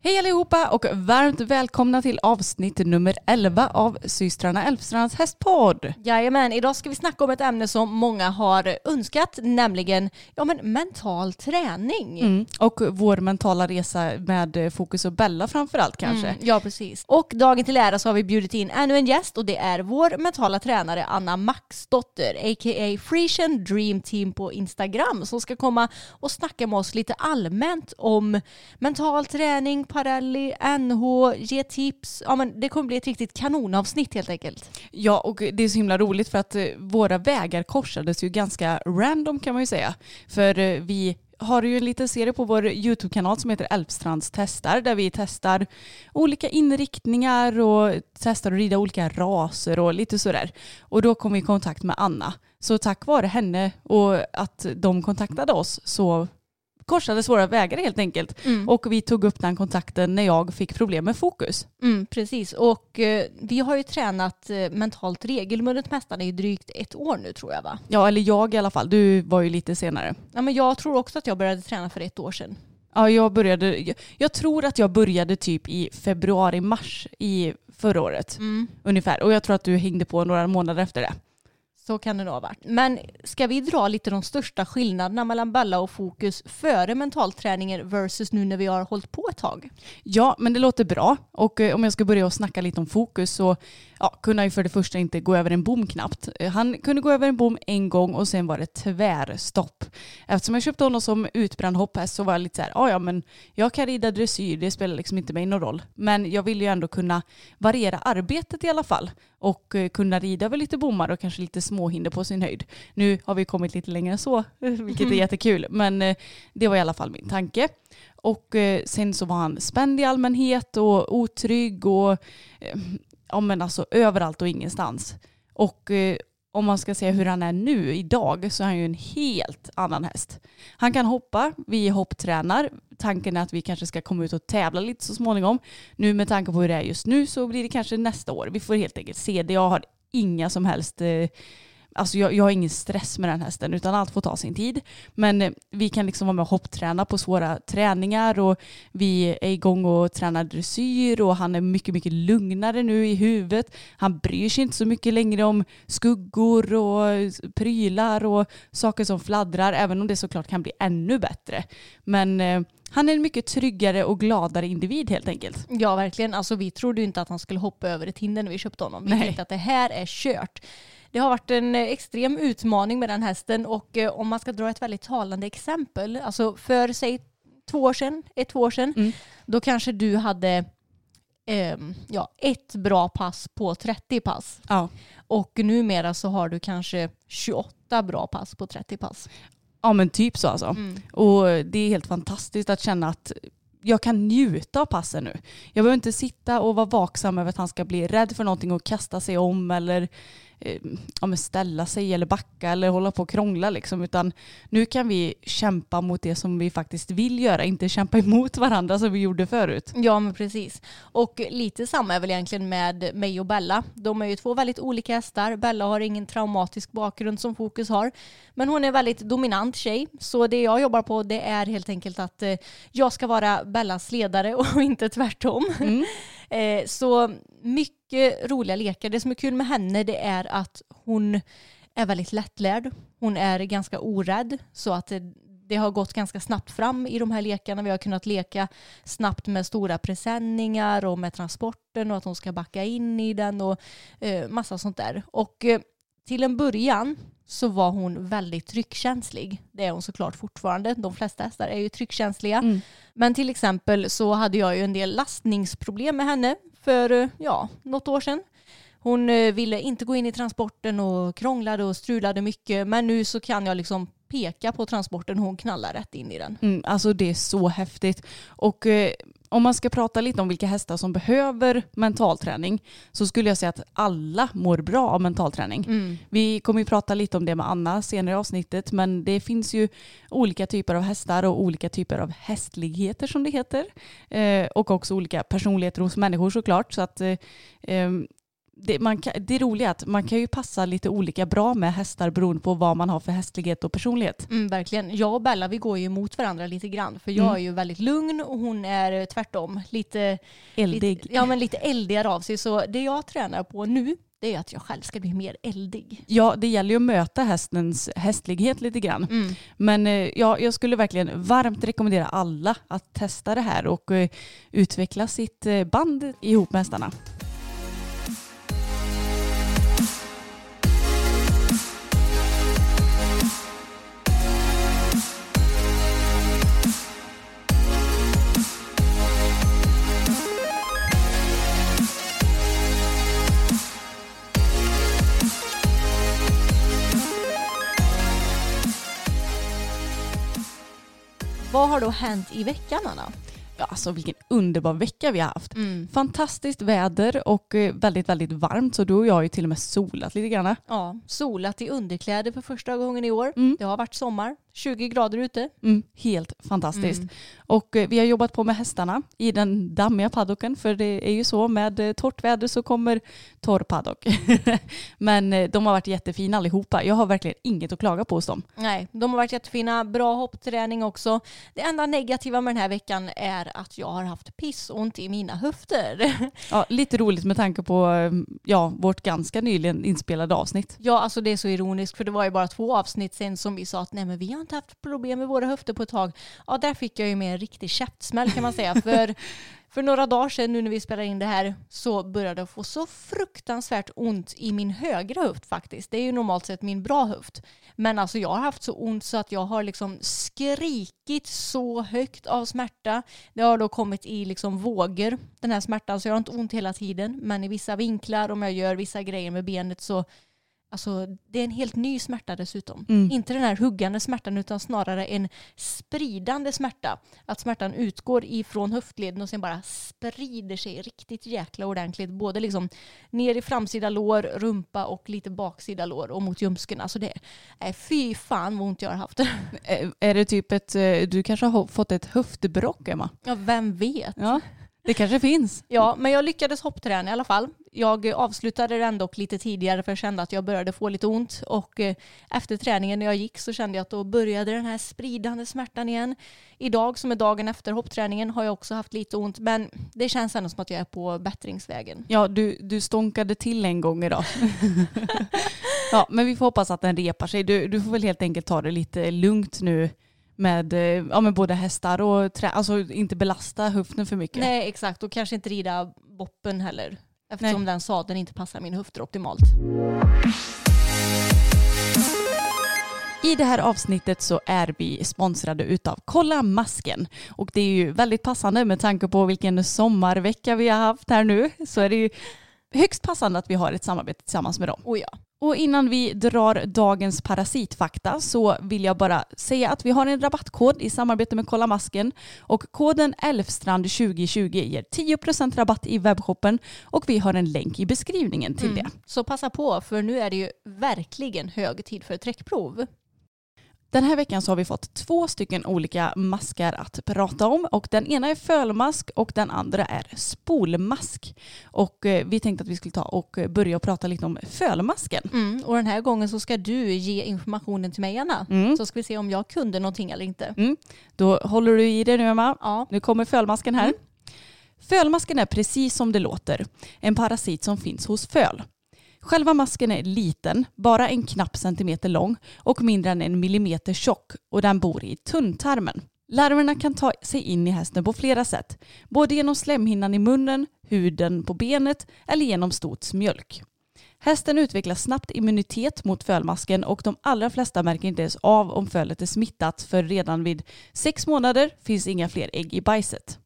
Hej allihopa och varmt välkomna till avsnitt nummer 11 av systrarna Elfstrands hästpodd. Jajamän, idag ska vi snacka om ett ämne som många har önskat, nämligen ja, men mental träning. Mm. Och vår mentala resa med Fokus och Bella framförallt kanske. Mm, ja, precis. Och dagen till ära så har vi bjudit in ännu en gäst och det är vår mentala tränare Anna Maxdotter, a.k.a. Frisian Dream Team på Instagram, som ska komma och snacka med oss lite allmänt om mental träning, Parelli, NH, ge tips. Ja, men det kommer bli ett riktigt kanonavsnitt helt enkelt. Ja, och det är så himla roligt för att eh, våra vägar korsades ju ganska random kan man ju säga. För eh, vi har ju en liten serie på vår YouTube-kanal som heter Älvstrands testar där vi testar olika inriktningar och testar att rida olika raser och lite sådär. Och då kom vi i kontakt med Anna. Så tack vare henne och att de kontaktade oss så korsades våra vägar helt enkelt. Mm. Och vi tog upp den kontakten när jag fick problem med fokus. Mm, precis, och eh, vi har ju tränat eh, mentalt regelbundet nästan i drygt ett år nu tror jag va? Ja, eller jag i alla fall. Du var ju lite senare. Ja, men jag tror också att jag började träna för ett år sedan. Ja, jag började, jag, jag tror att jag började typ i februari, mars i förra året. Ungefär. Och jag tror att du hängde på några månader efter det. Så kan det nog ha varit. Men ska vi dra lite de största skillnaderna mellan Bella och Fokus före mentalträningen versus nu när vi har hållit på ett tag? Ja, men det låter bra. Och eh, om jag ska börja och snacka lite om fokus så ja, kunde han ju för det första inte gå över en bom knappt. Han kunde gå över en bom en gång och sen var det tvärstopp. Eftersom jag köpte honom som utbränd hopphäst så var jag lite så här, "Ja, ja men jag kan rida dressyr, det spelar liksom inte mig någon roll. Men jag vill ju ändå kunna variera arbetet i alla fall och eh, kunna rida över lite bommar och kanske lite småhinder på sin höjd. Nu har vi kommit lite längre än så, vilket är jättekul. Men eh, det var i alla fall min tanke. Och eh, sen så var han spänd i allmänhet och otrygg och ja men alltså överallt och ingenstans. Och eh, om man ska se hur han är nu idag så är han ju en helt annan häst. Han kan hoppa, vi hopptränar. Tanken är att vi kanske ska komma ut och tävla lite så småningom. Nu med tanke på hur det är just nu så blir det kanske nästa år. Vi får helt enkelt se det. Jag har inga som helst eh, Alltså jag, jag har ingen stress med den hästen utan allt får ta sin tid. Men eh, vi kan liksom vara med och hoppträna på svåra träningar och vi är igång och tränar dressyr och han är mycket, mycket lugnare nu i huvudet. Han bryr sig inte så mycket längre om skuggor och prylar och saker som fladdrar även om det såklart kan bli ännu bättre. Men eh, han är en mycket tryggare och gladare individ helt enkelt. Ja, verkligen. Alltså, vi trodde ju inte att han skulle hoppa över ett hinder när vi köpte honom. Vi Nej. tänkte att det här är kört. Det har varit en eh, extrem utmaning med den hästen och eh, om man ska dra ett väldigt talande exempel, alltså för säg två år sedan, ett två år sedan, Mm. då kanske du hade ehm, ja, ett bra pass på 30 pass. Ja. Och numera så har du kanske 28 bra pass på 30 pass. Ja men typ så alltså. Och det är helt fantastiskt att känna att jag kan njuta av passen nu. Jag behöver inte sitta och vara vaksam över att han ska bli rädd för någonting och kasta sig om eller ja, men ställa sig eller backa eller hålla på och krångla liksom. Utan nu kan vi kämpa mot det som vi faktiskt vill göra, inte kämpa emot varandra som vi gjorde förut. Ja men precis. Och lite samma är väl egentligen med mig och Bella. De är ju två väldigt olika hästar. Bella har ingen traumatisk bakgrund som Fokus har. Men hon är en väldigt dominant tjej. Så det jag jobbar på det är helt enkelt att eh, jag ska vara Bellas ledare och inte tvärtom. Eh, så mycket mycket roliga lekar. Det som är kul med henne det är att hon är väldigt lättlärd. Hon är ganska orädd så att det, det har gått ganska snabbt fram i de här lekarna. Vi har kunnat leka snabbt med stora presenningar och med transporten och att hon ska backa in i den och eh, massa sånt där. Och eh, till en början så var hon väldigt tryckkänslig. Det är hon såklart fortfarande. De flesta hästar är ju tryckkänsliga. Mm. Men till exempel så hade jag ju en del lastningsproblem med henne för eh, ja, något år sedan. Hon eh, ville inte gå in i transporten och krånglade och strulade mycket. Men nu så kan jag liksom peka på transporten och hon knallar rätt in i den. Mm, alltså det är så häftigt. Och eh, om man ska prata lite om vilka hästar som behöver mentalträning så skulle jag säga att alla mår bra av mentalträning. Mm. Vi kommer ju prata lite om det med Anna senare i avsnittet men det finns ju olika typer av hästar och olika typer av hästligheter som det heter. Eh, och också olika personligheter hos människor såklart. Så att, eh, ehm, det, man kan, det roliga är att man kan ju passa lite olika bra med hästar beroende på vad man har för hästlighet och personlighet. Mm, verkligen. Jag och Bella vi går ju emot varandra lite grann. För jag Mm. är ju väldigt lugn och hon är tvärtom lite Eldig. Lite, ja men lite eldigare av sig. Så det jag tränar på nu det är att jag själv ska bli mer eldig. Ja, det gäller ju att möta hästens hästlighet lite grann. Mm. Men eh, ja, jag skulle verkligen varmt rekommendera alla att testa det här och eh, utveckla sitt eh, band ihop med hästarna. Vad har då hänt i veckan Anna? Ja, alltså vilken underbar vecka vi har haft. Mm. Fantastiskt väder och eh, väldigt, väldigt varmt. Så du och jag har ju till och med solat lite grann. Ja, solat i underkläder för första gången i år. Mm. Det har varit sommar, 20 grader ute. Mm, helt fantastiskt. Mm. Och eh, vi har jobbat på med hästarna i den dammiga paddocken. För det är ju så med eh, torrt väder så kommer torr paddock. Men eh, de har varit jättefina allihopa. Jag har verkligen inget att klaga på hos dem. Nej, de har varit jättefina. Bra hoppträning också. Det enda negativa med den här veckan är att jag har haft pissont i mina höfter. Ja, lite roligt med tanke på ja, vårt ganska nyligen inspelade avsnitt. Ja, alltså det är så ironiskt för det var ju bara två avsnitt sen som vi sa att nej men vi har inte haft problem med våra höfter på ett tag. Ja, där fick jag ju med en riktig käftsmäll kan man säga. för, för några dagar sedan nu när vi spelar in det här så började jag få så fruktansvärt ont i min högra höft faktiskt. Det är ju normalt sett min bra höft. Men alltså jag har haft så ont så att jag har liksom skrikit så högt av smärta. Det har då kommit i liksom vågor den här smärtan så jag har inte ont hela tiden. Men i vissa vinklar om jag gör vissa grejer med benet så Alltså det är en helt ny smärta dessutom. Mm. Inte den här huggande smärtan utan snarare en spridande smärta. Att smärtan utgår ifrån höftleden och sen bara sprider sig riktigt jäkla ordentligt. Både liksom ner i framsida lår, rumpa och lite baksida lår och mot ljumsken. Alltså det är fy fan vad ont jag har haft. Är det typ ett, eh, du kanske har fått ett höftbråck Emma? Ja, vem vet? Ja, det kanske finns. Ja, men jag lyckades hoppträna i alla fall. Jag avslutade den dock lite tidigare för jag kände att jag började få lite ont. Och eh, efter träningen när jag gick så kände jag att då började den här spridande smärtan igen. Idag som är dagen efter hoppträningen har jag också haft lite ont. Men det känns ändå som att jag är på bättringsvägen. Ja, du, du stånkade till en gång idag. ja, men vi får hoppas att den repar sig. Du, du får väl helt enkelt ta det lite lugnt nu med, eh, ja, med både hästar och trä. Alltså inte belasta höften för mycket. Nej, exakt. Och kanske inte rida boppen heller. Eftersom den sadeln inte passar min höfter optimalt. I det här avsnittet så är vi sponsrade utav Kolla Masken. Och det är ju väldigt passande med tanke på vilken sommarvecka vi har haft här nu. Så är det ju högst passande att vi har ett samarbete tillsammans med dem. Oh ja. Och innan vi drar dagens parasitfakta så vill jag bara säga att vi har en rabattkod i samarbete med Kolla Masken och koden ELFSTRAND2020 ger 10% rabatt i webbshoppen och vi har en länk i beskrivningen till det. Så passa på för nu är det ju verkligen hög tid för träckprov. Den här veckan så har vi fått två stycken olika maskar att prata om och den ena är fölmask och den andra är spolmask. Och eh, vi tänkte att vi skulle ta och börja prata lite om fölmasken. Mm, och den här gången så ska du ge informationen till mig Anna. Mm. Så ska vi se om jag kunde någonting eller inte. Mm. Då håller du i det nu Emma. Ja. Nu kommer fölmasken här. Mm. Fölmasken är precis som det låter, en parasit som finns hos föl. Själva masken är liten, bara en knapp centimeter lång och mindre än en millimeter tjock och den bor i tunntarmen. Larverna kan ta sig in i hästen på flera sätt, både genom slemhinnan i munnen, huden på benet eller genom stots mjölk. Hästen utvecklar snabbt immunitet mot fölmasken och de allra flesta märker inte ens av om fölet är smittat för redan vid sex månader finns inga fler ägg i bajset.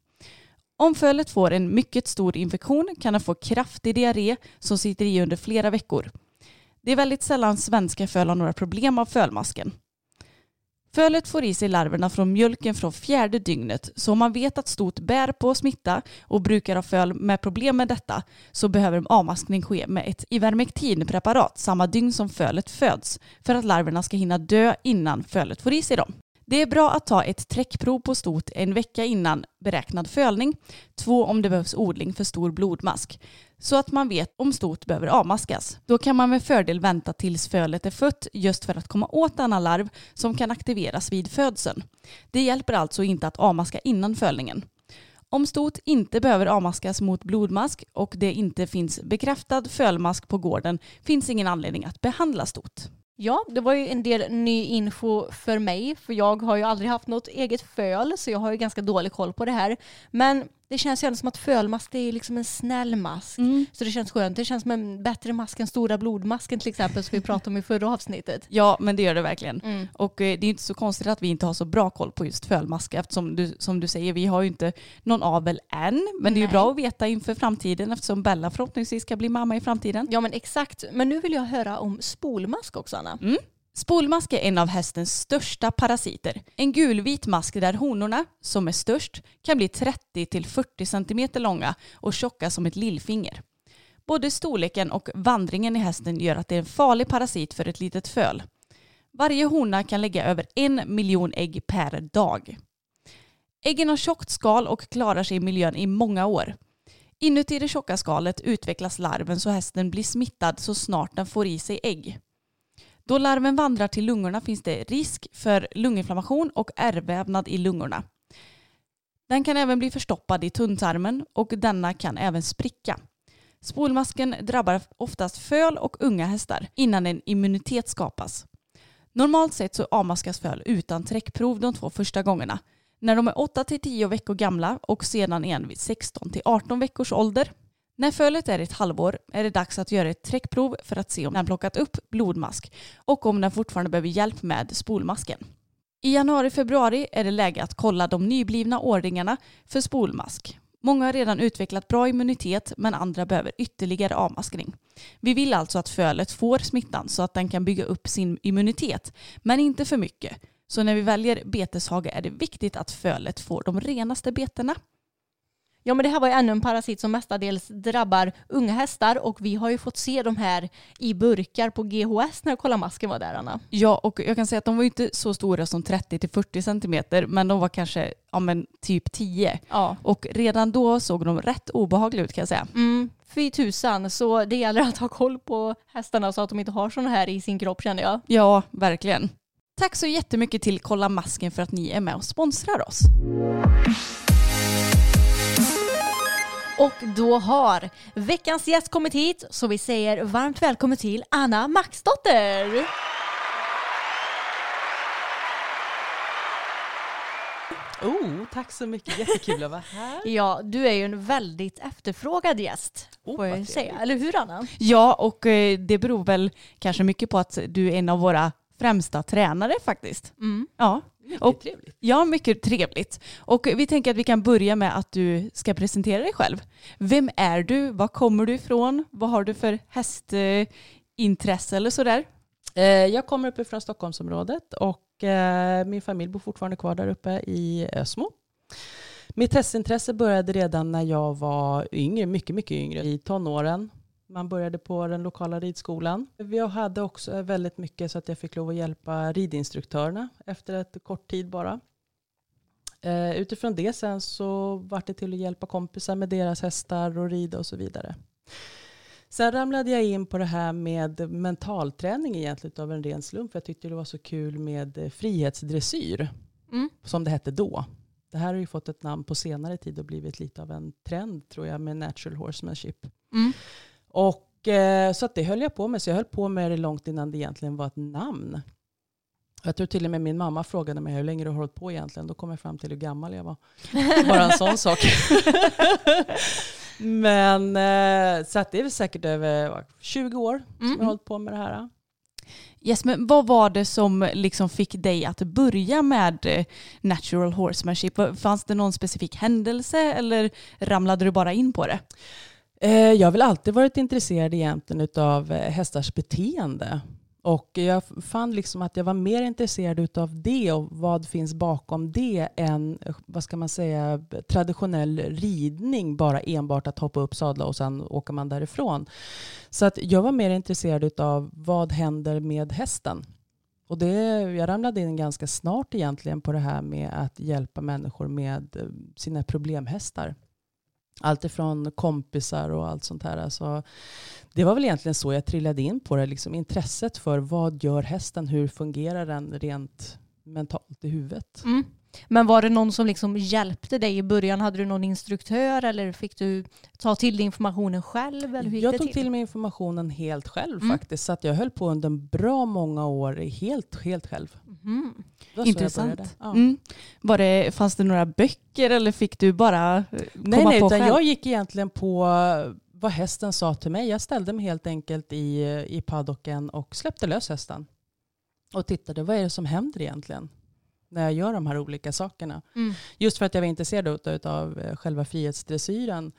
Om fölet får en mycket stor infektion kan den få kraftig diarré som sitter i under flera veckor. Det är väldigt sällan svenska föl har några problem av fölmasken. Fölet får i sig larverna från mjölken från fjärde dygnet så om man vet att stot bär på smitta och brukar ha föl med problem med detta så behöver avmaskning ske med ett ivermektinpreparat samma dygn som fölet föds för att larverna ska hinna dö innan fölet får i sig dem. Det är bra att ta ett träckprov på stot en vecka innan beräknad fölning, två om det behövs odling för stor blodmask, så att man vet om stot behöver avmaskas. Då kan man med fördel vänta tills fölet är fött just för att komma åt denna larv som kan aktiveras vid födseln. Det hjälper alltså inte att avmaska innan fölningen. Om stot inte behöver avmaskas mot blodmask och det inte finns bekräftad fölmask på gården finns ingen anledning att behandla stot. Ja, det var ju en del ny info för mig, för jag har ju aldrig haft något eget föl, så jag har ju ganska dålig koll på det här. Men det känns ju ändå som att fölmask det är liksom en snäll mask. Mm. Så det känns skönt. Det känns som en bättre mask än stora blodmasken till exempel, som vi pratade om i förra avsnittet. Ja, men det gör det verkligen. Mm. Och eh, det är inte så konstigt att vi inte har så bra koll på just fölmask eftersom du, som du säger, vi har ju inte någon avel än. Men det är ju Nej. bra att veta inför framtiden eftersom Bella förhoppningsvis ska bli mamma i framtiden. Ja men exakt. Men nu vill jag höra om spolmask också Anna. Mm. Spolmask är en av hästens största parasiter. En gulvit mask där honorna, som är störst, kan bli 30-40 cm långa och tjocka som ett lillfinger. Både storleken och vandringen i hästen gör att det är en farlig parasit för ett litet föl. Varje hona kan lägga över en miljon ägg per dag. Äggen har tjockt skal och klarar sig i miljön i många år. Inuti det tjocka skalet utvecklas larven så hästen blir smittad så snart den får i sig ägg. Då larven vandrar till lungorna finns det risk för lunginflammation och ärrvävnad i lungorna. Den kan även bli förstoppad i tunntarmen och denna kan även spricka. Spolmasken drabbar oftast föl och unga hästar innan en immunitet skapas. Normalt sett så avmaskas föl utan träckprov de två första gångerna. När de är 8-10 veckor gamla och sedan igen vid 16-18 veckors ålder. När fölet är ett halvår är det dags att göra ett träckprov för att se om den plockat upp blodmask och om den fortfarande behöver hjälp med spolmasken. I januari-februari är det läge att kolla de nyblivna åringarna för spolmask. Många har redan utvecklat bra immunitet men andra behöver ytterligare avmaskning. Vi vill alltså att fölet får smittan så att den kan bygga upp sin immunitet, men inte för mycket. Så när vi väljer beteshage är det viktigt att fölet får de renaste betena. Ja men det här var ju ännu en parasit som mestadels drabbar unga hästar och vi har ju fått se de här i burkar på GHS när Kolla masken var där Anna. Ja, och jag kan säga att de var ju inte så stora som 30-40 centimeter, men de var kanske ja, men typ 10. Ja. Och redan då såg de rätt obehagliga ut kan jag säga. Mm, fy tusan, så det gäller att ha koll på hästarna så att de inte har sådana här i sin kropp känner jag. Ja, verkligen. Tack så jättemycket till Kolla Masken för att ni är med och sponsrar oss. Och då har veckans gäst kommit hit så vi säger varmt välkommen till Anna Maxdotter. Oh, tack så mycket. Jättekul att vara här. Ja, du är ju en väldigt efterfrågad gäst Oh, får jag säga. Eller hur Anna? Ja, och eh, det beror väl kanske mycket på att du är en av våra främsta tränare faktiskt. Mm. Ja, Mycket Och- trevligt. ja mycket trevligt. Och vi tänker att vi kan börja med att du ska presentera dig själv. Vem är du? Var kommer du ifrån? Vad har du för hästintresse eller sådär? Eh, Jag kommer uppifrån Stockholmsområdet och eh, min familj bor fortfarande kvar där uppe i Ösmo. Mitt hästintresse började redan när jag var yngre, mycket, mycket yngre, i tonåren. Man började på den lokala ridskolan. Jag hade också väldigt mycket så att jag fick lov att hjälpa ridinstruktörerna efter ett kort tid bara. Eh, Utifrån det sen så var det till att hjälpa kompisar med deras hästar och rida och så vidare. Sen ramlade jag in på det här med mentalträning egentligen av en ren slump. För jag tyckte det var så kul med frihetsdressyr, Mm. som det hette då. det här har ju fått ett namn på senare tid och blivit lite av en trend tror jag med natural horsemanship. Mm. Och eh, så att det höll jag på med. Så jag höll på med det långt innan det egentligen var ett namn. Jag tror till och med min mamma frågade mig hur länge du har hållit på egentligen. Då kom jag fram till hur gammal jag var. Bara en sån sak. Men eh, så att det är väl säkert över vad, 20 år som Mm. jag har hållit på med det här. Yes, men vad var det som liksom fick dig att börja med eh, natural horsemanship? Fanns det någon specifik händelse eller ramlade du bara in på det? Eh, jag har väl alltid varit intresserad egentligen av eh, hästars beteende. Och jag fann liksom att jag var mer intresserad av det och vad finns bakom det än eh, vad ska man säga, traditionell ridning, bara enbart att hoppa upp, sadla och sen åker man därifrån. Så att jag var mer intresserad av vad händer med hästen. Och det, jag ramlade in ganska snart egentligen på det här med att hjälpa människor med sina problemhästar. Allt ifrån kompisar och allt sånt här. Alltså, det var väl egentligen så jag trillade in på det. Liksom intresset för vad gör hästen? Hur fungerar den rent mentalt i huvudet? Mm. Men var det någon som liksom hjälpte dig i början? Hade du någon instruktör eller fick du ta till dig informationen själv? Eller hur Jag tog till? till mig informationen helt själv Mm. faktiskt. Så att jag höll på under en bra många år helt, helt själv. Jag Intressant. Ja. Mm. Var det, fanns det några böcker eller fick du bara eh, komma Nej, nej, på utan själv? jag gick egentligen på vad hästen sa till mig. Jag ställde mig helt enkelt i, i paddocken och släppte lös hästen. Och tittade, vad är det som händer egentligen? När jag gör de här olika sakerna. Mm. Just för att jag var intresserad av själva frihetsdressyren.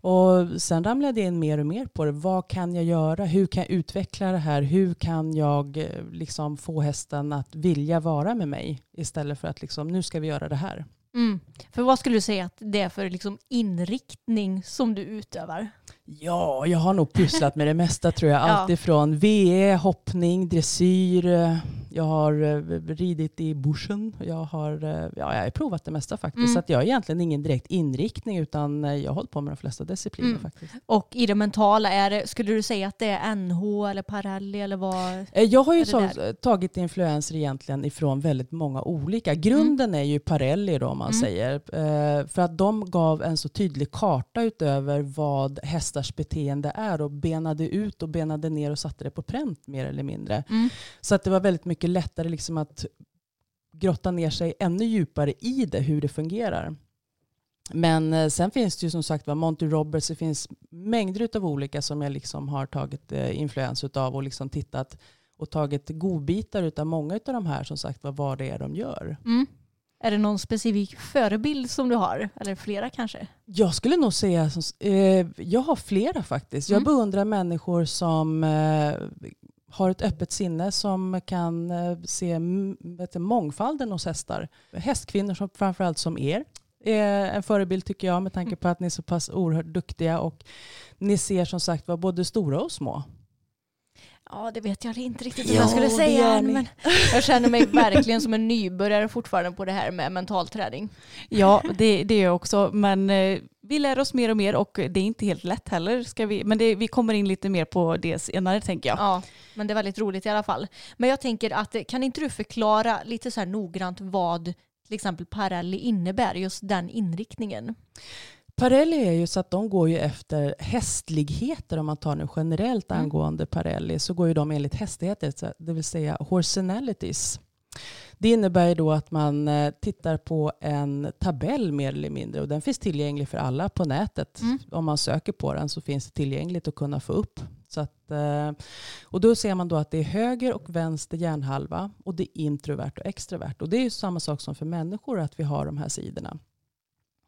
Och sen ramlade jag in mer och mer på det. Vad kan jag göra? Hur kan jag utveckla det här? Hur kan jag eh, liksom få hästen att vilja vara med mig? Istället för att liksom, nu ska vi göra det här. Mm. För vad skulle du säga att det är för liksom inriktning som du utövar? Ja, jag har nog pysslat med det mesta tror jag. Ja. Allt ifrån VE, hoppning, dressyr. eh, Jag har eh, ridit i bushen. Jag har, eh, ja, jag har provat det mesta faktiskt. Mm. Så att jag har egentligen ingen direkt inriktning utan jag har hållit på med de flesta discipliner Mm. faktiskt. Och i det mentala, är det, skulle du säga att det är NH eller Parelli eller vad? Jag har ju så, tagit influenser egentligen ifrån väldigt många olika. Grunden är ju Parelli då om man Mm. säger. För att de gav en så tydlig karta utöver vad hästars beteende är och benade ut och benade ner och satte det på pränt mer eller mindre. Mm. Så att det var väldigt mycket lättare liksom att grotta ner sig ännu djupare i det, hur det fungerar. Men eh, sen finns det ju som sagt var Monty Roberts, det finns mängder av olika som jag liksom har tagit eh, influens av och liksom tittat och tagit godbitar av många av de här som sagt var vad det är de gör. Mm. Är det någon specifik förebild som du har? Eller flera kanske? Jag skulle nog säga, eh, jag har flera faktiskt. Jag Mm. beundrar människor som eh, har ett öppet sinne som kan eh, se vet mångfalden hos hästar. Hästkvinnor som, framförallt som er är en förebild tycker jag med tanke på att ni är så pass oerhört duktiga och ni ser som sagt var både stora och små. Ja, det vet jag inte riktigt Ja, jag skulle säga än, men jag känner mig verkligen som en nybörjare fortfarande på det här med mental träning. Ja, det, det är jag också. Men eh, vi lär oss mer och mer och det är inte helt lätt heller. Ska vi, men det, vi kommer in lite mer på det senare tänker jag. Ja, men det är väldigt roligt i alla fall. Men jag tänker att eh, kan inte du förklara lite så här noggrant vad till exempel Parelli innebär, just den inriktningen? Parelli är ju så att de går ju efter hästligheter om man tar nu generellt Mm. angående Parelli så går ju de enligt hästigheter, så- det vill säga horsenalities. Det innebär ju då att man eh, tittar på en tabell mer eller mindre och den finns tillgänglig för alla på nätet. Mm. Om man söker på den så finns det tillgängligt att kunna få upp. Så att, eh, och då ser man då att det är höger och vänster hjärnhalva och det är introvert och extrovert. Och det är ju samma sak som för människor att vi har de här sidorna.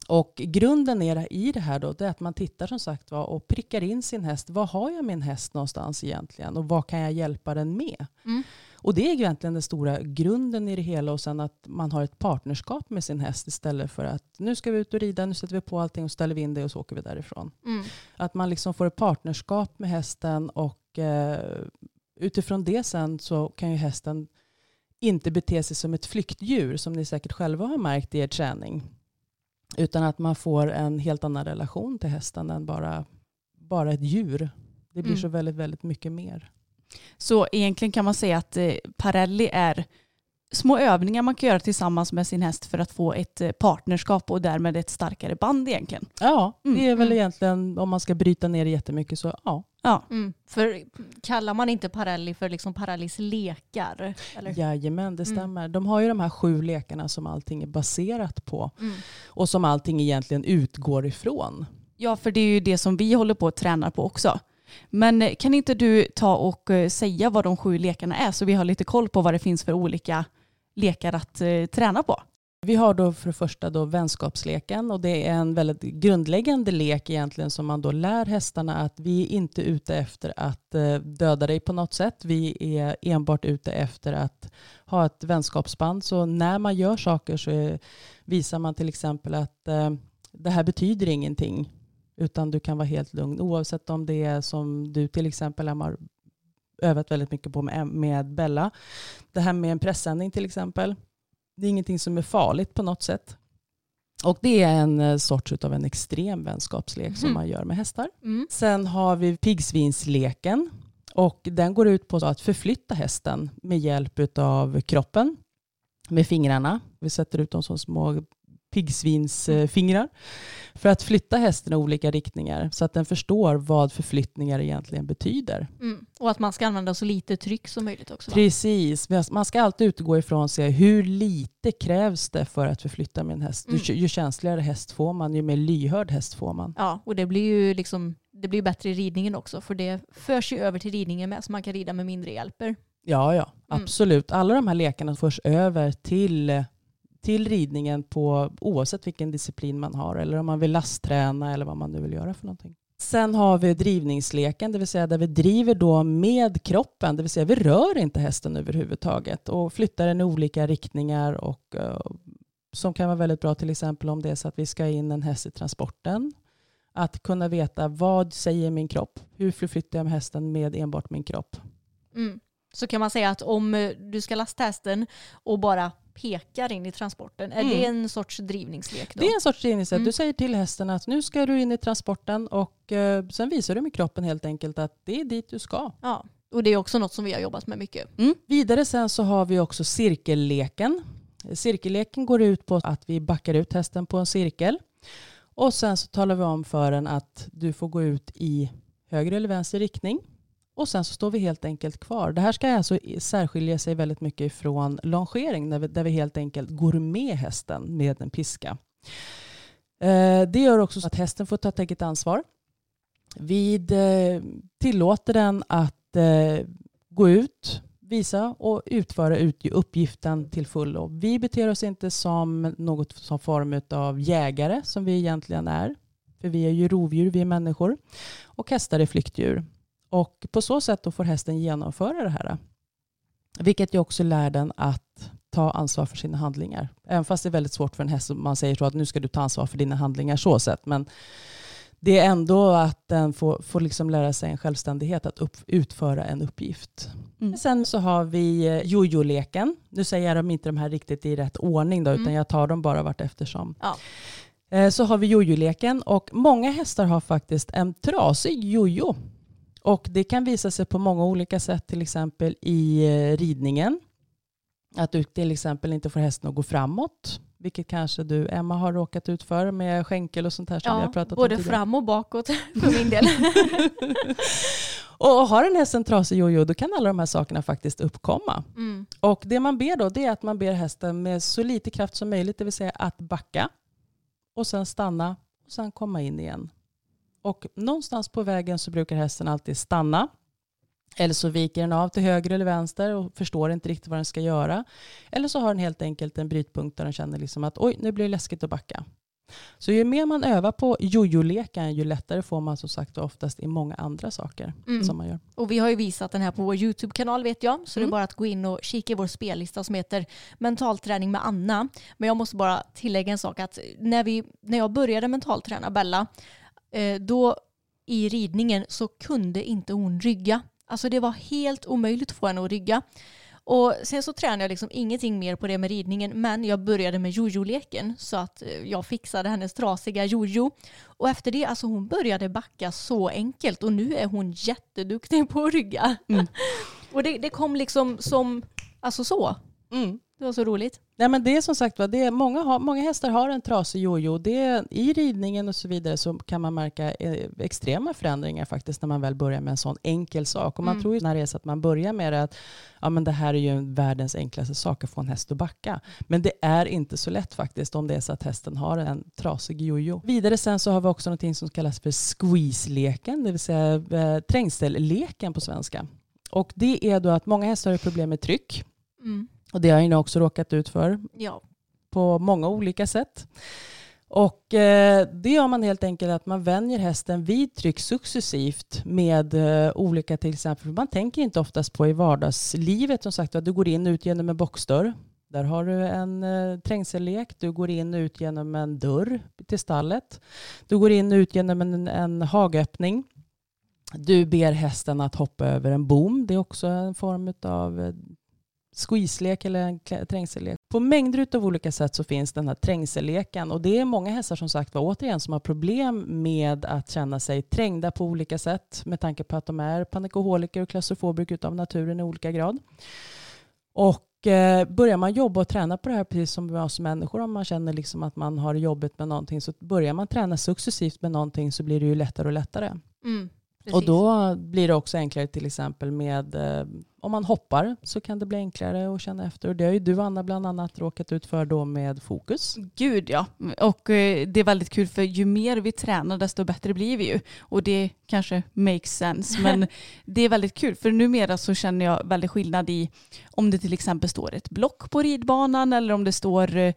Och grunden är i det här då, det är att man tittar som sagt var och prickar in sin häst. Var har jag min häst någonstans egentligen? Och vad kan jag hjälpa den med? Mm. Och det är egentligen den stora grunden i det hela och sen att man har ett partnerskap med sin häst istället för att nu ska vi ut och rida, nu sätter vi på allting och ställer vi in det och så åker vi därifrån. Mm. Att man liksom får ett partnerskap med hästen och eh, utifrån det sen så kan ju hästen inte bete sig som ett flyktdjur som ni säkert själva har märkt i er träning. Utan att man får en helt annan relation till hästen än bara, bara ett djur. Det blir Mm. så väldigt, väldigt mycket mer. Så egentligen kan man säga att eh, Parelli är små övningar man kan göra tillsammans med sin häst för att få ett eh, partnerskap och därmed ett starkare band egentligen. Ja, Mm. det är väl egentligen om man ska bryta ner det jättemycket så ja. Ja, Mm. För kallar man inte Parelli för liksom Parellis lekar? Eller? Jajamän, det Mm. stämmer. De har ju de här sju lekarna som allting är baserat på Mm. och som allting egentligen utgår ifrån. ja, för det är ju det som vi håller på att träna på också. Men eh, kan inte du ta och eh, säga vad de sju lekarna är så vi har lite koll på vad det finns för olika lekar att eh, träna på? Vi har då för det första då vänskapsleken och det är en väldigt grundläggande lek egentligen som man då lär hästarna att vi är inte ute efter att eh, döda dig på något sätt. Vi är enbart ute efter att ha ett vänskapsband. Så när man gör saker så eh, visar man till exempel att eh, det här betyder ingenting utan du kan vara helt lugn oavsett om det är som du till exempel har övat väldigt mycket på med, med Bella. Det här med en pressändning till exempel. Det är ingenting som är farligt på något sätt. Och det är en eh, sorts av en extrem vänskapslek som Mhm. man gör med hästar. Mm. Sen har vi piggsvinsleken. Och den går ut på att förflytta hästen med hjälp av kroppen. Med fingrarna. Vi sätter ut dem som små piggsvinsfingrar. För att flytta hästen i olika riktningar. Så att den förstår vad förflyttningar egentligen betyder. Mm. Och att man ska använda så lite tryck som möjligt också. Va? Precis, man ska alltid utgå ifrån sig hur lite krävs det för att förflytta med en häst. Mm. Ju, ju känsligare häst får man, ju mer lyhörd häst får man. Ja, och det blir ju liksom, det blir bättre i ridningen också för det förs ju över till ridningen med så man kan rida med mindre hjälper. Ja, ja, Mm. absolut. Alla de här lekarna förs över till, till ridningen på oavsett vilken disciplin man har eller om man vill lastträna eller vad man nu vill göra för någonting. Sen har vi drivningsleken, det vill säga där vi driver då med kroppen, det vill säga vi rör inte hästen överhuvudtaget och flyttar den i olika riktningar och eh, som kan vara väldigt bra till exempel om det är så att vi ska in en häst i transporten. Att kunna veta vad säger min kropp? Hur förflyttar jag med hästen med enbart min kropp? Mm. Så kan man säga att om eh, du ska lasta hästen och bara pekar in i transporten, är Mm. det en sorts drivningslek då? Det är en sorts drivningssätt. Mm. Du säger till hästen att nu ska du in i transporten och eh, sen visar du med kroppen helt enkelt att det är dit du ska. Ja, och det är också något som vi har jobbat med mycket. Vidare sen så har vi också cirkelleken. Cirkelleken går ut på att vi backar ut hästen på en cirkel och sen så talar vi om för den att du får gå ut i höger eller vänster riktning. Och sen så står vi helt enkelt kvar. Det här ska alltså särskilja sig väldigt mycket ifrån longering där vi, där vi helt enkelt går med hästen med en piska. Eh, Det gör också så att hästen får ta ett eget ansvar. Vi eh, tillåter den att eh, gå ut, visa och utföra ut uppgiften till fullo. Vi beter oss inte som något som form av jägare som vi egentligen är. För vi är ju rovdjur, vi är människor. Och hästar är flyktdjur. Och på så sätt då får hästen genomföra det här. Vilket ju också lär den att ta ansvar för sina handlingar. Även fast det är väldigt svårt för en häst om man säger så att nu ska du ta ansvar för dina handlingar så sett. Men det är ändå att den får, får liksom lära sig en självständighet att upp, utföra en uppgift. Mm. Sen så har vi eh, jojo-leken. Nu säger jag dem inte de här riktigt i rätt ordning då, utan Mm. jag tar dem bara vart eftersom. Ja. Eh, Så har vi jojo-leken och många hästar har faktiskt en trasig jojo. Och det kan visa sig på många olika sätt, till exempel i eh, ridningen. Att du till exempel inte får hästen att gå framåt, vilket kanske du, Emma, har råkat ut för med skänkel och sånt här som vi har Ja, pratat både om tidigare. fram och bakåt för min del. och har en häst en trasig jojo, då kan alla de här sakerna faktiskt uppkomma. Mm. Och det man ber då, det är att man ber hästen med så lite kraft som möjligt, det vill säga att backa och sen stanna och sen komma in igen. Och någonstans på vägen så brukar hästen alltid stanna. Eller så viker den av till höger eller vänster och förstår inte riktigt vad den ska göra. Eller så har den helt enkelt en brytpunkt där den känner liksom att oj, nu blir det läskigt att backa. Så ju mer man övar på jojo-leken, ju lättare får man som sagt oftast i många andra saker Mm. som man gör. Och vi har ju visat den här på vår YouTube-kanal vet jag. Så det är Mm. bara att gå in och kika i vår spellista som heter Mentalträning med Anna. Men jag måste bara tillägga en sak att när, vi, när jag började mentalträna Bella, då i ridningen så kunde inte hon rygga. Alltså det var helt omöjligt att få henne att rygga. Och sen så tränade jag liksom ingenting mer på det med ridningen men jag började med jojo-leken så att eh, jag fixade hennes trasiga jojo. Och efter det, alltså hon började backa så enkelt och nu är hon jätteduktig på att rygga. Mm. och det, det kom liksom som, alltså så. Mm. Det var så roligt. Nej, men det är som sagt det är, många, har, många hästar har en trasig jojo. Det, I ridningen och så vidare så kan man märka eh, extrema förändringar faktiskt när man väl börjar med en sån enkel sak. Och man Mm. tror ju när det är så att man börjar med det att ja, men det här är ju världens enklaste sak att få en häst att backa. Men det är inte så lätt faktiskt om det är så att hästen har en trasig jojo. Vidare sen så har vi också något som kallas för squeeze-leken, det vill säga eh, trängseljleken på svenska. Och det är då att många hästar har problem med tryck. Mm. Och det har jag också råkat ut för Ja. på många olika sätt. Och eh, det gör man helt enkelt att man vänjer hästen vid tryck successivt med eh, olika till exempel, man tänker inte oftast på i vardagslivet som sagt att du går in och ut genom en boxdörr. Där har du en eh, trängsellek. Du går in och ut genom en dörr till stallet. Du går in och ut genom en, en hagöppning. Du ber hästen att hoppa över en bom. Det är också en form av squeeze-lek eller en trängsellek. På mängder av olika sätt så finns den här trängselleken och det är många hästar som sagt var återigen som har problem med att känna sig trängda på olika sätt med tanke på att de är panikoholiker och klaustrofobiker av naturen i olika grad. Och eh, börjar man jobba och träna på det här precis som vi oss människor om man känner liksom att man har jobbet med någonting så börjar man träna successivt med någonting så blir det ju lättare och lättare. Mm. Och då blir det också enklare till exempel med eh, om man hoppar så kan det bli enklare att känna efter. Och det har ju du Anna bland annat råkat ut för då med fokus. Gud ja. Och eh, det är väldigt kul för ju mer vi tränar desto bättre blir vi ju. Och det kanske makes sense. Men det är väldigt kul för numera så känner jag väldigt skillnad i om det till exempel står ett block på ridbanan eller om det står eh,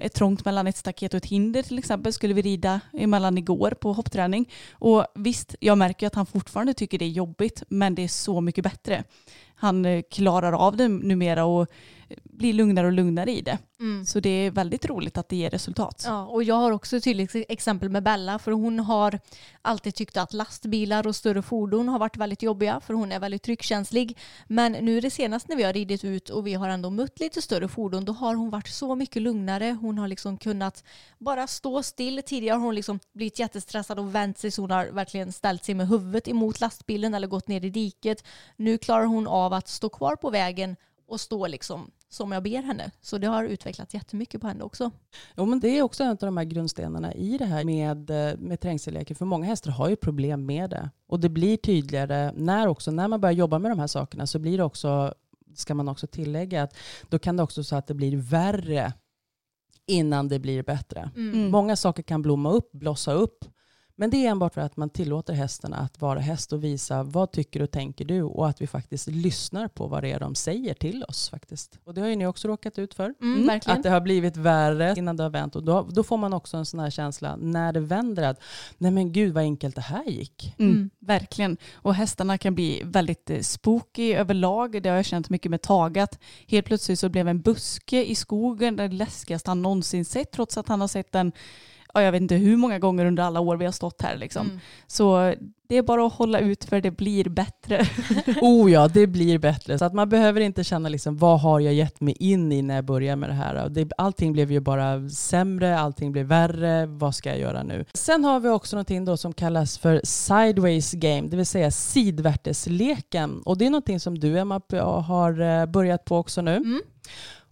ett trångt mellan ett staket och ett hinder till exempel. Skulle vi rida emellan igår på hoppträning. Och visst, jag märker att han fortfarande tycker det är jobbigt men det är så mycket bättre. Han eh, klarar av det numera och blir lugnare och lugnare i det. Mm. Så det är väldigt roligt att det ger resultat. Ja, och jag har också ett tydligt exempel med Bella för hon har alltid tyckt att lastbilar och större fordon har varit väldigt jobbiga för hon är väldigt tryckkänslig. Men nu det senaste när vi har ridit ut och vi har ändå mött lite större fordon då har hon varit så mycket lugnare. Hon har liksom kunnat bara stå still. Tidigare har hon liksom blivit jättestressad och vänt sig så hon har verkligen ställt sig med huvudet emot lastbilen eller gått ner i diket. Nu klarar hon av att stå kvar på vägen och stå liksom som jag ber henne. Så det har utvecklats jättemycket på henne också. Jo, men det är också en av de här grundstenarna i det här med, eh, med trängselleken. För många hästar har ju problem med det. Och det blir tydligare när, också, när man börjar jobba med de här sakerna så blir det också, ska man också tillägga, att då kan det också så att det blir värre innan det blir bättre. Mm. Många saker kan blomma upp, blossa upp. Men det är enbart för att man tillåter hästarna att vara häst och visa vad tycker och tänker du och att vi faktiskt lyssnar på vad det är de säger till oss faktiskt. Och det har ju ni också råkat ut för. Mm, verkligen. Att det har blivit värre innan det har vänt. Och då, då får man också en sån här känsla när det vänder att nej men gud vad enkelt det här gick. Mm, Mm. Verkligen. Och hästarna kan bli väldigt eh, spooky överlag. Det har jag känt mycket med Tagat. Helt plötsligt så blev en buske i skogen det läskigaste han någonsin sett trots att han har sett den ja, jag vet inte hur många gånger under alla år vi har stått här. Liksom. Mm. Så det är bara att hålla ut för det blir bättre. Oh ja, det blir bättre. Så att man behöver inte känna liksom, vad har jag gett mig in i när jag börjar med det här. Det, allting blev ju bara sämre, allting blev värre. Vad ska jag göra nu? Sen har vi också någonting då som kallas för sideways game, det vill säga sidvärtesleken. Och det är någonting som du Emma har eh, börjat på också nu. Mm.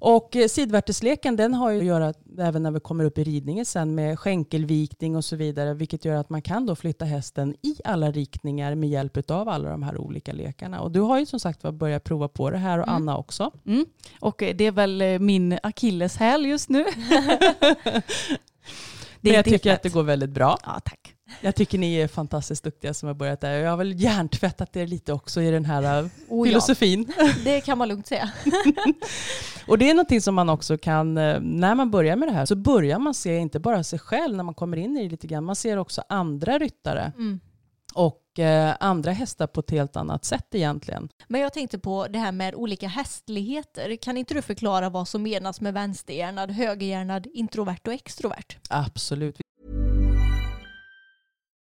Och eh, sidvärtesleken den har ju att göra även när vi kommer upp i ridningen sen med skänkelvikning och så vidare. Vilket gör att man kan då flytta hästen i alla riktningar med hjälp av alla de här olika lekarna. Och du har ju som sagt börjat prova på det här och Mm. Anna också. Mm. Och eh, det är väl eh, min akilleshäl just nu. Det Men jag tycker att det lätt. går väldigt bra. Ja, tack. Jag tycker ni är fantastiskt duktiga som har börjat där. Jag har väl hjärntvättat er lite också i den här eh, Oh, ja. filosofin. Det kan man lugnt säga. Och det är någonting som man också kan, eh, när man börjar med det här, så börjar man se inte bara sig själv när man kommer in i det lite grann, man ser också andra ryttare Mm. och eh, andra hästar på ett helt annat sätt egentligen. Men jag tänkte på det här med olika hästligheter. Kan inte du förklara vad som menas med vänsterhjärnad, högerhjärnad, introvert och extrovert? Absolut.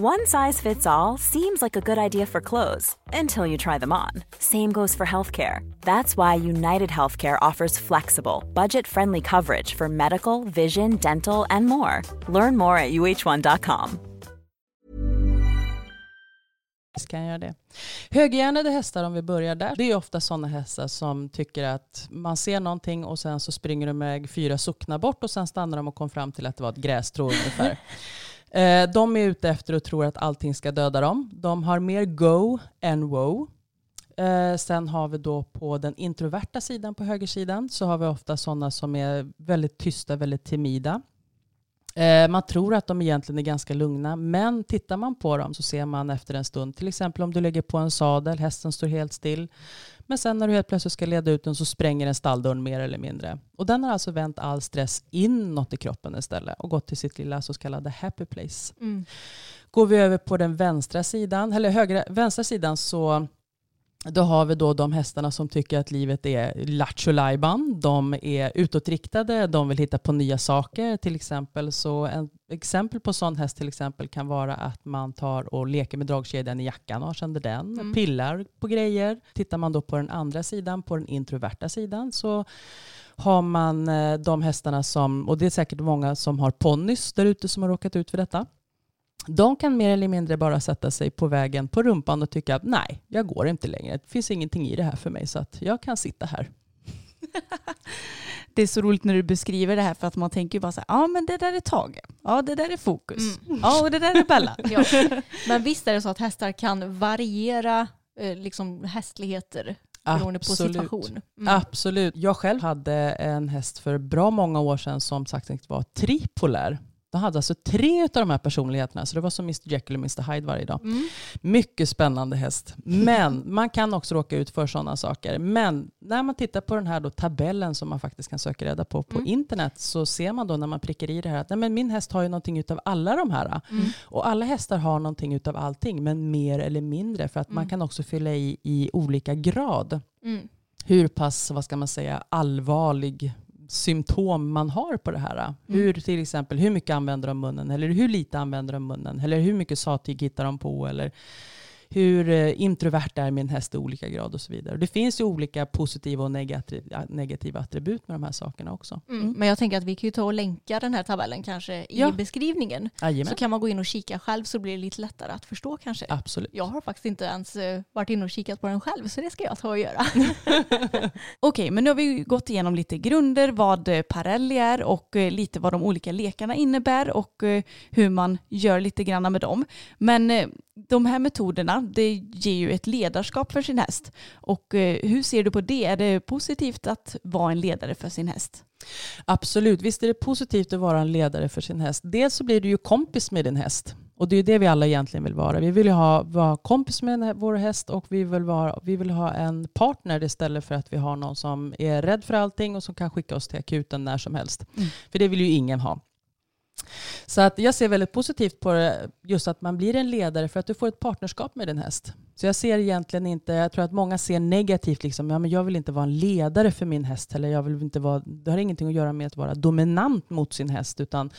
One size fits all seems like a good idea for clothes until you try them on. Same goes for healthcare. That's why United Healthcare offers flexible, budget friendly coverage for medical, vision, dental, and more. Learn more at uh1.com. kan jag göra det. Höghjärnade hästar, om vi börjar där, det är ofta sådana hästar som tycker att man ser någonting och sen så springer de iväg fyra socknar bort och sen stannar de och kom fram till att det var ett grästrå ungefär. Eh, de är ute efter och tror att allting ska döda dem. De har mer go än wow. Eh, sen har vi då på den introverta sidan på högersidan så har vi ofta sådana som är väldigt tysta, väldigt timida. Eh, man tror att de egentligen är ganska lugna, men tittar man på dem så ser man efter en stund, till exempel om du lägger på en sadel, hästen står helt still, men sen när du helt plötsligt ska leda ut den så spränger den stalldörren mer eller mindre. Och den har alltså vänt all stress inåt i kroppen istället och gått till sitt lilla så kallade happy place. Mm. Går vi över på den vänstra sidan, eller högra, vänstra sidan så då har vi då de hästarna som tycker att livet är lattjo De är utåtriktade, de vill hitta på nya saker till exempel. Så en exempel på sån häst till exempel kan vara att man tar och leker med dragkedjan i jackan och känner den, Mm. pillar på grejer. Tittar man då på den andra sidan, på den introverta sidan, så har man eh, de hästarna som, och det är säkert många som har ponnys där ute som har råkat ut för detta. De kan mer eller mindre bara sätta sig på vägen på rumpan och tycka att nej, jag går inte längre. Det finns ingenting i det här för mig så att jag kan sitta här. Det är så roligt när du beskriver det här för att man tänker ju bara så här, ja men det där är Tage, ja det där är Fokus, ja och det där är Bella. Ja. Men visst är det så att hästar kan variera eh, liksom hästligheter beroende på Absolut. situation. Mm. Absolut. Jag själv hade en häst för bra många år sedan som sagt var tripolär. De hade alltså tre av de här personligheterna, så det var som Mr Jekyll och Mr Hyde varje dag. Mm. Mycket spännande häst. Men man kan också råka ut för sådana saker. Men när man tittar på den här då tabellen som man faktiskt kan söka reda på på Mm. internet så ser man då när man prickar i det här att nej, men min häst har ju någonting utav alla de här. Och alla hästar har någonting utav allting, men mer eller mindre. För att man kan också fylla i i olika grad Mm. hur pass, vad ska man säga, allvarlig symptom man har på det här. Hur till exempel, hur mycket använder de munnen? Eller hur lite använder de munnen? Eller hur mycket sattyg hittar de på? Eller hur eh, introvert är min häst i olika grad och så vidare. Det finns ju olika positiva och negativa, attribut med de här sakerna också. Mm. Men jag tänker att vi kan ju ta och länka den här tabellen kanske i Ja. beskrivningen. Jajamän. Så kan man gå in och kika själv så blir det lite lättare att förstå kanske. Absolut. Jag har faktiskt inte ens eh, varit inne och kikat på den själv så det ska jag ta och göra. Okej, men nu har vi gått igenom lite grunder, vad eh, Parelli är och lite vad de olika lekarna innebär och hur man gör lite grann med dem. Men de här metoderna, det ger ju ett ledarskap för sin häst. Och eh, hur ser du på det? Är det positivt att vara en ledare för sin häst? Absolut, visst är det positivt att vara en ledare för sin häst. Dels så blir du ju kompis med din häst. Och det är det vi alla egentligen vill vara. Vi vill ju ha, vara kompis med vår häst och vi vill, vara, vi vill ha en partner istället för att vi har någon som är rädd för allting och som kan skicka oss till akuten när som helst. För det vill ju ingen ha. Så att jag ser väldigt positivt på det, just att man blir en ledare för att du får ett partnerskap med din häst. Så jag ser egentligen inte, jag tror att många ser negativt, liksom, ja, men jag vill inte vara en ledare för min häst. Eller jag vill inte vara, det har ingenting att göra med att vara dominant mot sin häst. Utan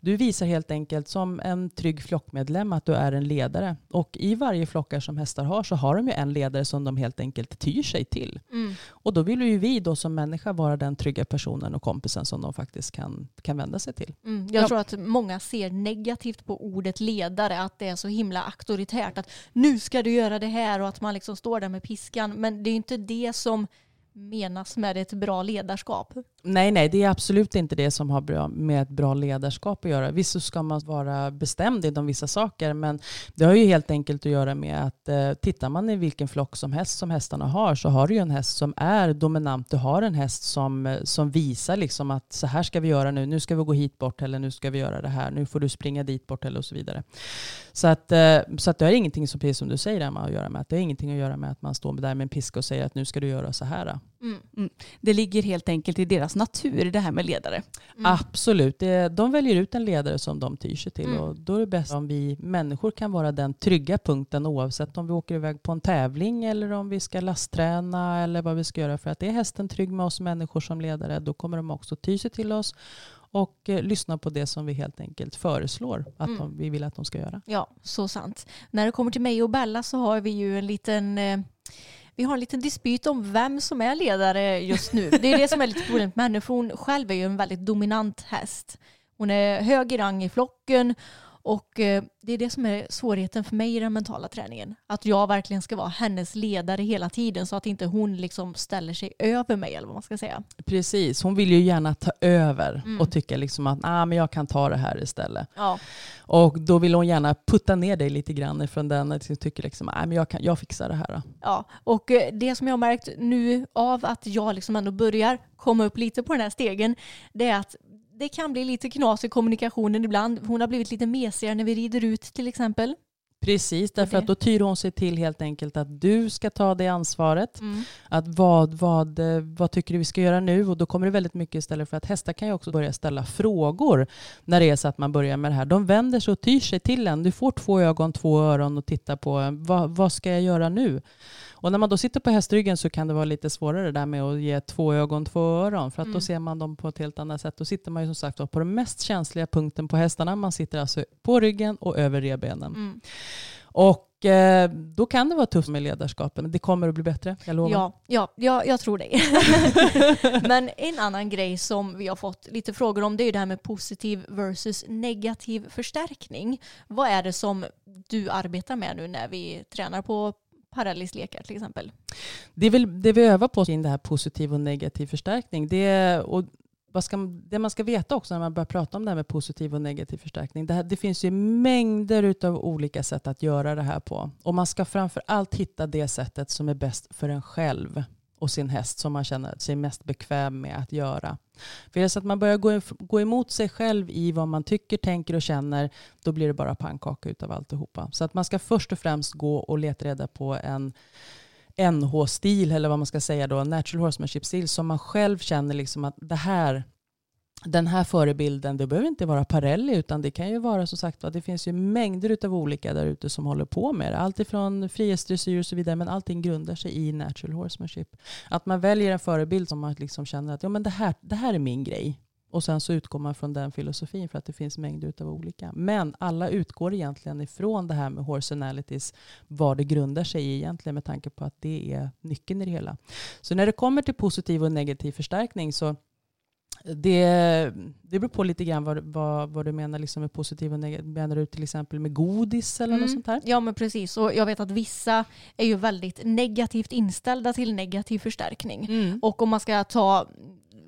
du visar helt enkelt som en trygg flockmedlem att du är en ledare. Och i varje flockar som hästar har så har de ju en ledare som de helt enkelt tyr sig till. Och då vill ju vi då som människa vara den trygga personen och kompisen som de faktiskt kan, kan vända sig till. Mm. Jag Ja. tror att många ser negativt på ordet ledare, att det är så himla auktoritärt. Att nu ska du göra det här och att man liksom står där med piskan. Men det är ju inte det som menas med ett bra ledarskap. Nej, nej, det är absolut inte det som har bra, med ett bra ledarskap att göra. Visst så ska man vara bestämd inom vissa saker, men det har ju helt enkelt att göra med att eh, tittar man i vilken flock som häst som hästarna har så har du ju en häst som är dominant. Du har en häst som, eh, som visar liksom att så här ska vi göra nu. Nu ska vi gå hit bort eller nu ska vi göra det här. Nu får du springa dit bort eller och så vidare. Så att, eh, så att det har ingenting, som, precis som du säger, Emma, att göra med att det har ingenting att göra med att man står där med en piska och säger att nu ska du göra så här. Mm. Det ligger helt enkelt i deras natur det här med ledare. Mm. Absolut. De väljer ut en ledare som de tyr sig till. Mm. Och då är det bäst om vi människor kan vara den trygga punkten oavsett om vi åker iväg på en tävling eller om vi ska lastträna eller vad vi ska göra. För att är hästen trygg med oss människor som ledare då kommer de också ty sig till oss och eh, lyssna på det som vi helt enkelt föreslår att Mm. de, vi vill att de ska göra. Ja, så sant. När det kommer till mig och Bella så har vi ju en liten eh, vi har en liten dispyt om vem som är ledare just nu. Det är det som är lite problemet med henne, för hon själv är ju en väldigt dominant häst. Hon är hög i rang i flocken och eh, det är det som är svårigheten för mig i den mentala träningen. Att jag verkligen ska vara hennes ledare hela tiden så att inte hon liksom ställer sig över mig eller vad man ska säga. Precis, hon vill ju gärna ta över Mm. och tycka liksom att ah, men jag kan ta det här istället. Ja, Och då vill hon gärna putta ner dig lite grann från den hon tycker liksom, ah, men jag, kan, jag fixar det här. Ja, och eh, det som jag har märkt nu av att jag liksom ändå börjar komma upp lite på den här stegen, det är att det kan bli lite knas i kommunikationen ibland. Hon har blivit lite mesigare när vi rider ut till exempel. Precis, därför att då tyr hon sig till helt enkelt att du ska ta det ansvaret. Mm. Att vad, vad, eh, vad tycker du vi ska göra nu? Och då kommer det väldigt mycket istället för att hästar kan ju också börja ställa frågor när det är så att man börjar med det här. De vänder sig och tyr sig till en. Du får två ögon, två öron och titta på vad, vad ska jag göra nu? Och när man då sitter på hästryggen så kan det vara lite svårare där med att ge två ögon, två öron. För att Mm. då ser man dem på ett helt annat sätt. Då sitter man ju som sagt på den mest känsliga punkten på hästarna. Man sitter alltså på ryggen och över revbenen. Mm. Och eh, då kan det vara tufft med ledarskapet. Men det kommer att bli bättre, jag lovar. Ja, ja, ja, jag tror dig. Men en annan grej som vi har fått lite frågor om det är ju det här med positiv versus negativ förstärkning. Vad är det som du arbetar med nu när vi tränar på parallelistlekar till exempel? Det, är väl, det vi övar på kring det här positiv och negativ förstärkning. Det, och vad ska, det man ska veta också när man börjar prata om det här med positiv och negativ förstärkning. Det, här, det finns ju mängder av olika sätt att göra det här på. Och man ska framför allt hitta det sättet som är bäst för en själv och sin häst som man känner sig mest bekväm med att göra. För är det så att man börjar gå, gå emot sig själv i vad man tycker, tänker och känner, då blir det bara pannkaka utav alltihopa. Så att man ska först och främst gå och leta reda på en NH-stil eller vad man ska säga då, natural horsemanship-stil som man själv känner liksom att det här den här förebilden, det behöver inte vara Parelli utan det kan ju vara som sagt det finns ju mängder av olika där ute som håller på med det. Allt ifrån frihetsdressyr och så vidare men allting grundar sig i natural horsemanship. Att man väljer en förebild som man liksom känner att ja, men det, här, det här är min grej. Och sen så utgår man från den filosofin för att det finns mängder av olika. Men alla utgår egentligen ifrån det här med horsenalities, vad det grundar sig i egentligen med tanke på att det är nyckeln i det hela. Så när det kommer till positiv och negativ förstärkning så det, det beror på lite grann vad, vad, vad du menar liksom med positiv och negativ. Menar du till exempel med godis eller något Mm. sånt här? Ja men precis och jag vet att vissa är ju väldigt negativt inställda till negativ förstärkning. Mm. Och om man ska ta,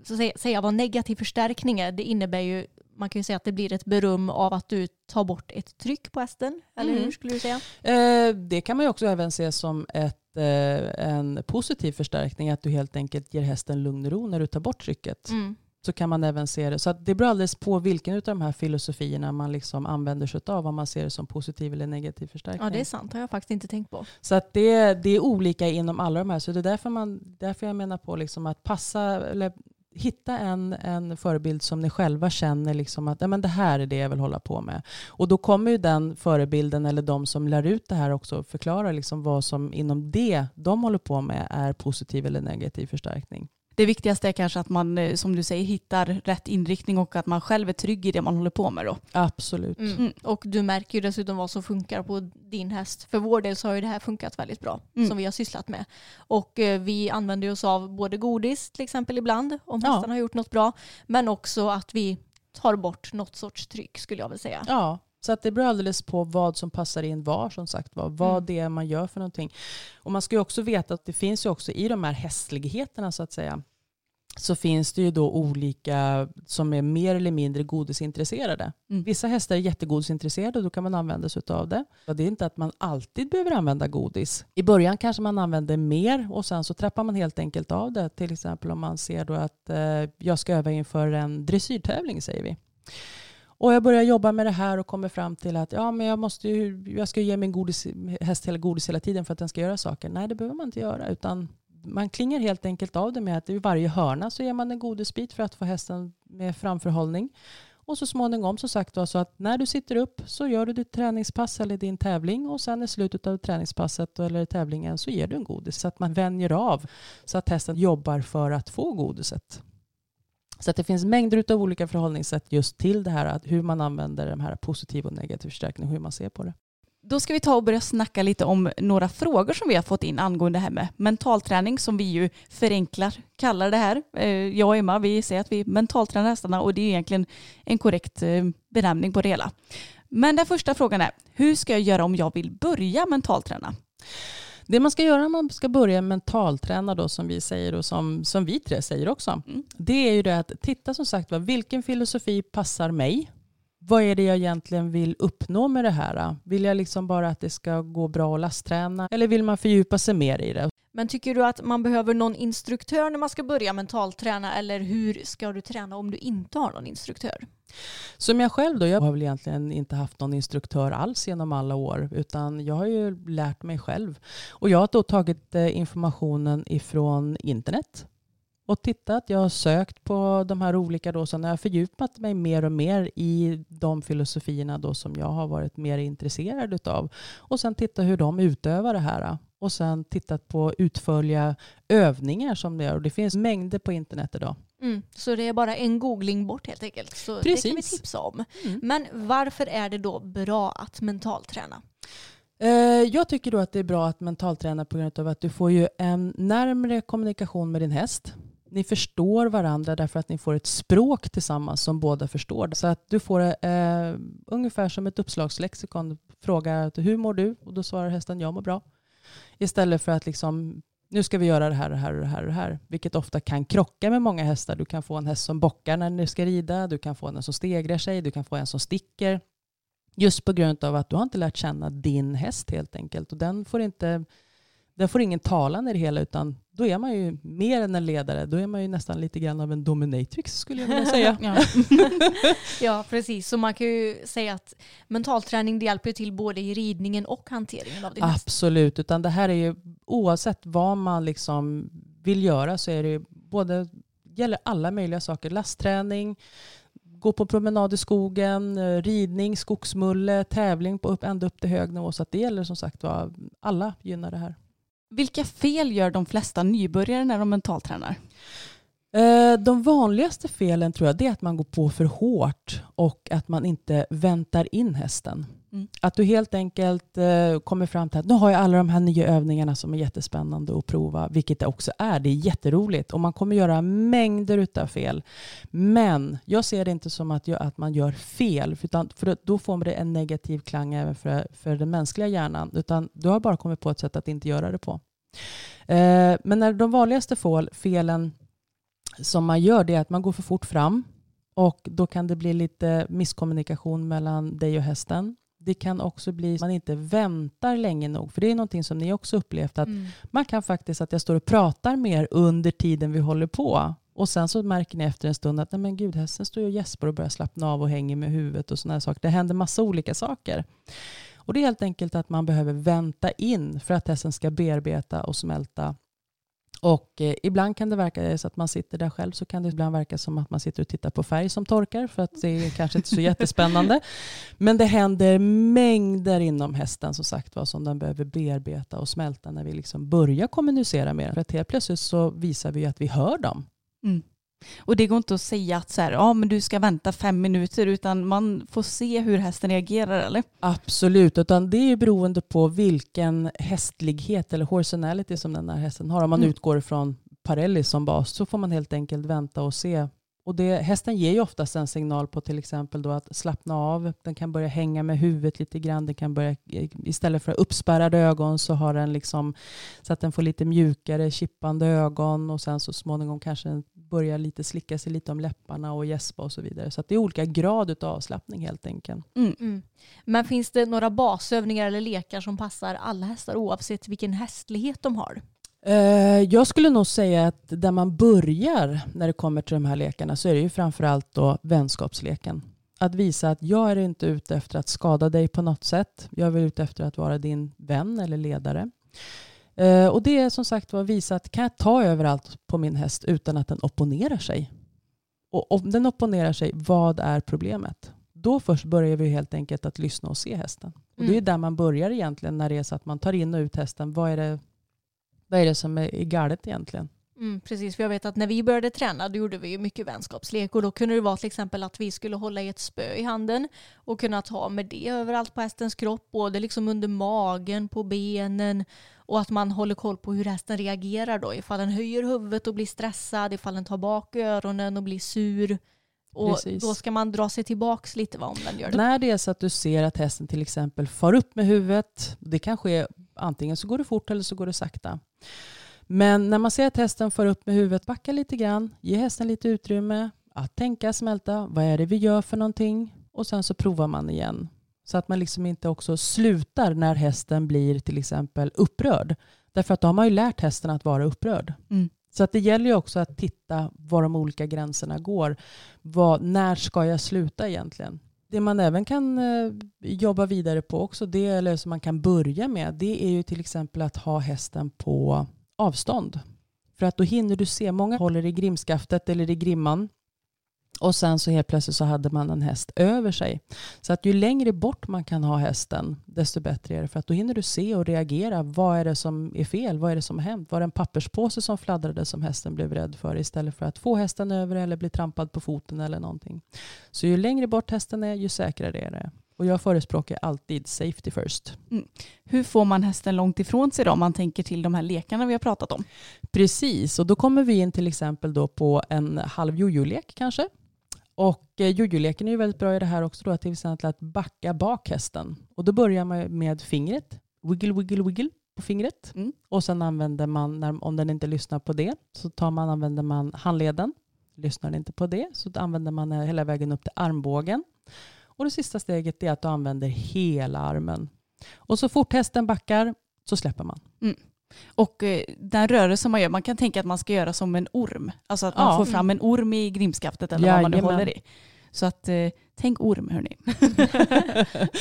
så säga vad negativ förstärkning är, det innebär ju, man kan ju säga att det blir ett beröm av att du tar bort ett tryck på hästen. Eller Mm. hur skulle du säga? Eh, det kan man ju också även se som ett, eh, en positiv förstärkning. Att du helt enkelt ger hästen lugn och ro när du tar bort trycket. Mm. Så kan man även se det. Så det beror alldeles på vilken av de här filosofierna man liksom använder sig av. Om man ser det som positiv eller negativ förstärkning. Ja det är sant, har jag faktiskt inte tänkt på. Så att det, det är olika inom alla de här. Så det är därför, man, därför jag menar på liksom att passa, eller hitta en, en förebild som ni själva känner liksom att men det här är det jag vill hålla på med. Och då kommer ju den förebilden eller de som lär ut det här också förklara liksom vad som inom det de håller på med är positiv eller negativ förstärkning. Det viktigaste är kanske att man, eh, som du säger, hittar rätt inriktning och att man själv är trygg i det man håller på med då. Absolut. Mm. Mm. Och du märker ju dessutom vad som funkar på din häst. För vår del så har ju det här funkat väldigt bra Mm. som vi har sysslat med. Och eh, vi använder oss av både godis till exempel ibland om Ja. hästarna har gjort något bra. Men också att vi tar bort något sorts tryck skulle jag vilja säga. Ja, så att det beror alldeles på vad som passar in var som sagt var. Vad Mm. det är man gör för någonting. Och man ska ju också veta att det finns ju också i de här hästligheterna så att säga så finns det ju då olika som är mer eller mindre godisintresserade. Mm. Vissa hästar är jättegodisintresserade och då kan man använda sig av det. Och det är inte att man alltid behöver använda godis. I början kanske man använder mer och sen så trappar man helt enkelt av det. Till exempel om man ser då att eh, jag ska öva inför en dressyrtävling säger vi. Och jag börjar jobba med det här och kommer fram till att ja, men jag, måste ju, jag ska ge min godis, häst hela godis hela tiden för att den ska göra saker. Nej, det behöver man inte göra. Utan man klingar helt enkelt av det med att i varje hörna så ger man en godisbit för att få hästen med framförhållning. Och så småningom som sagt var så att när du sitter upp så gör du ditt träningspass eller din tävling och sen i slutet av träningspasset eller tävlingen så ger du en godis så att man vänjer av så att hästen jobbar för att få godiset. Så att det finns mängder av olika förhållningssätt just till det här att hur man använder de här positiv och negativ förstärkning och hur man ser på det. Då ska vi ta och börja snacka lite om några frågor som vi har fått in angående det här med mentalträning som vi ju förenklar kallar det här. Eh, jag och Emma vi säger att vi mentaltränar hästarna och det är egentligen en korrekt eh, benämning på det hela. Men den första frågan är, hur ska jag göra om jag vill börja mentalträna? Det man ska göra om man ska börja mentalträna då som vi säger och som, som vi tre säger också. Mm. Det är ju det att titta som sagt var vilken filosofi passar mig? Vad är det jag egentligen vill uppnå med det här? Vill jag liksom bara att det ska gå bra att lastträna eller vill man fördjupa sig mer i det? Men tycker du att man behöver någon instruktör när man ska börja mentalträna eller hur ska du träna om du inte har någon instruktör? Som jag själv då, jag har väl egentligen inte haft någon instruktör alls genom alla år utan jag har ju lärt mig själv. Och jag har då tagit eh, informationen ifrån internet och tittat. Jag har sökt på de här olika då, så har jag fördjupat mig mer och mer i de filosofierna då som jag har varit mer intresserad utav. Och sen titta hur de utövar det här. Och sen tittat på utförliga övningar som det gör. Och det finns mängder på internet idag. Mm, så det är bara en googling bort helt enkelt. Så det kan vi Precis. tipsa om. Mm. Men varför är det då bra att mentalträna? Eh, Jag tycker då att det är bra att mentalträna på grund av att du får ju en närmre kommunikation med din häst. Ni förstår varandra därför att ni får ett språk tillsammans som båda förstår. Så att du får eh, ungefär som ett uppslagslexikon. Frågar hur mår du? Och då svarar hästen jag mår bra. Istället för att liksom nu ska vi göra det här och det här och det här och det här. Vilket ofta kan krocka med många hästar. Du kan få en häst som bockar när du ska rida. Du kan få en som stegrar sig. Du kan få en som sticker. Just på grund av att du har inte lärt känna din häst helt enkelt. Och den får, inte, den får ingen talan i det hela utan då är man ju mer än en ledare. Då är man ju nästan lite grann av en dominatrix skulle jag vilja säga. Ja. Ja, precis. Så man kan ju säga att mentalträning det hjälper till både i ridningen och hanteringen av häst. Absolut, utan det här är ju oavsett vad man liksom vill göra så är det ju både, gäller alla möjliga saker. Lastträning, gå på promenad i skogen, ridning, skogsmulle, tävling på upp, ända upp till hög nivå. Så det gäller som sagt var, alla gynnar det här. Vilka fel gör de flesta nybörjare när de mentaltränar? Eh, de vanligaste felen tror jag är att man går på för hårt och att man inte väntar in hästen. Mm. Att du helt enkelt eh, kommer fram till att nu har jag alla de här nya övningarna som är jättespännande att prova, vilket det också är. Det är jätteroligt och man kommer göra mängder av fel. Men jag ser det inte som att, jag, att man gör fel, utan för då får det en negativ klang även för, för den mänskliga hjärnan. Utan du har bara kommit på ett sätt att inte göra det på. Eh, Men när de vanligaste fel- felen som man gör det är att man går för fort fram och då kan det bli lite misskommunikation mellan dig och hästen. Det kan också bli att man inte väntar länge nog. För det är någonting som ni också upplevt att Mm. man kan faktiskt att jag står och pratar mer under tiden vi håller på. Och sen så märker ni efter en stund att nej men gud, hästen står ju och gäspar och börjar slappna av och hänger med huvudet och sådana saker. Det händer massa olika saker. Och det är helt enkelt att man behöver vänta in för att hästen ska bearbeta och smälta och eh, ibland kan det verka så att man sitter där själv så kan det ibland verka som att man sitter och tittar på färg som torkar för att det är kanske inte så jättespännande. Men det händer mängder inom hästen som sagt var som den behöver bearbeta och smälta när vi liksom börjar kommunicera med den. För att helt plötsligt så visar vi att vi hör dem. Mm. Och det går inte att säga att så här, ja, men du ska vänta fem minuter utan man får se hur hästen reagerar eller? Absolut, utan det är ju beroende på vilken hästlighet eller horsonality som den här hästen har. Om man Mm. utgår från Parelli som bas så får man helt enkelt vänta och se. Och det, hästen ger ju oftast en signal på till exempel då att slappna av. Den kan börja hänga med huvudet lite grann. Den kan börja, istället för uppspärrade ögon så har den liksom så att den får lite mjukare chippande ögon och sen så småningom kanske den börjar lite slicka sig lite om läpparna och gäspa och så vidare. Så att det är olika grad av avslappning helt enkelt. Mm. Men finns det några basövningar eller lekar som passar alla hästar oavsett vilken hästlighet de har? Eh, Jag skulle nog säga att där man börjar när det kommer till de här lekarna så är det ju framförallt då vänskapsleken. Att visa att jag är inte ute efter att skada dig på något sätt. Jag är ute efter att vara din vän eller ledare. Eh, och det är som sagt var visa att kan jag ta överallt på min häst utan att den opponerar sig? Och om den opponerar sig, vad är problemet? Då först börjar vi helt enkelt att lyssna och se hästen. Och det är Mm. där man börjar egentligen när det är så att man tar in och ut hästen. Vad är det, vad är det som är är galet egentligen? Mm, precis, för jag vet att när vi började träna då gjorde vi ju mycket vänskapslek och då kunde det vara till exempel att vi skulle hålla i ett spö i handen och kunna ta med det överallt på hästens kropp, både liksom under magen, på benen och att man håller koll på hur hästen reagerar då, ifall den höjer huvudet och blir stressad, ifall den tar bak öronen och blir sur. Och Precis. då ska man dra sig tillbaks lite va, om den gör det. När det är så att du ser att hästen till exempel far upp med huvudet, det kan ske antingen så går det fort eller så går det sakta. Men när man ser att hästen far upp med huvudet, backa lite grann, ge hästen lite utrymme att tänka, smälta, vad är det vi gör för någonting? Och sen så provar man igen. Så att man liksom inte också slutar när hästen blir till exempel upprörd. Därför att då har man ju lärt hästen att vara upprörd. Mm. Så att det gäller ju också att titta var de olika gränserna går. Vad, när ska jag sluta egentligen? Det man även kan eh, jobba vidare på också, det, eller som man kan börja med, det är ju till exempel att ha hästen på avstånd. För att då hinner du se, många håller i grimskaftet eller i grimman och sen så helt plötsligt så hade man en häst över sig. Så att ju längre bort man kan ha hästen, desto bättre är det. För att då hinner du se och reagera. Vad är det som är fel? Vad är det som har hänt? Var det en papperspåse som fladdrade som hästen blev rädd för istället för att få hästen över eller bli trampad på foten eller någonting. Så ju längre bort hästen är, ju säkrare är det. Och jag förespråkar alltid safety first. Hur får man hästen långt ifrån sig då om man tänker till de här lekarna vi har pratat om? Precis, och då kommer vi in till exempel då på en halv jojo-lek kanske. Och eh, jojo-leken är ju väldigt bra i det här också då, till exempel att backa bak hästen. Och då börjar man med fingret, wiggle, wiggle, wiggle på fingret. Mm. Och sen använder man, när, om den inte lyssnar på det, så tar man, använder man handleden. Lyssnar den inte på det så använder man eh, hela vägen upp till armbågen. Och det sista steget är att du använder hela armen. Och så fort hästen backar så släpper man. Och eh, den rörelse man gör, man kan tänka att man ska göra som en orm. Alltså att man Ja. får fram en orm i grimskaftet eller vad man nu Jajamän. håller i. Så att eh, tänk orm hörni.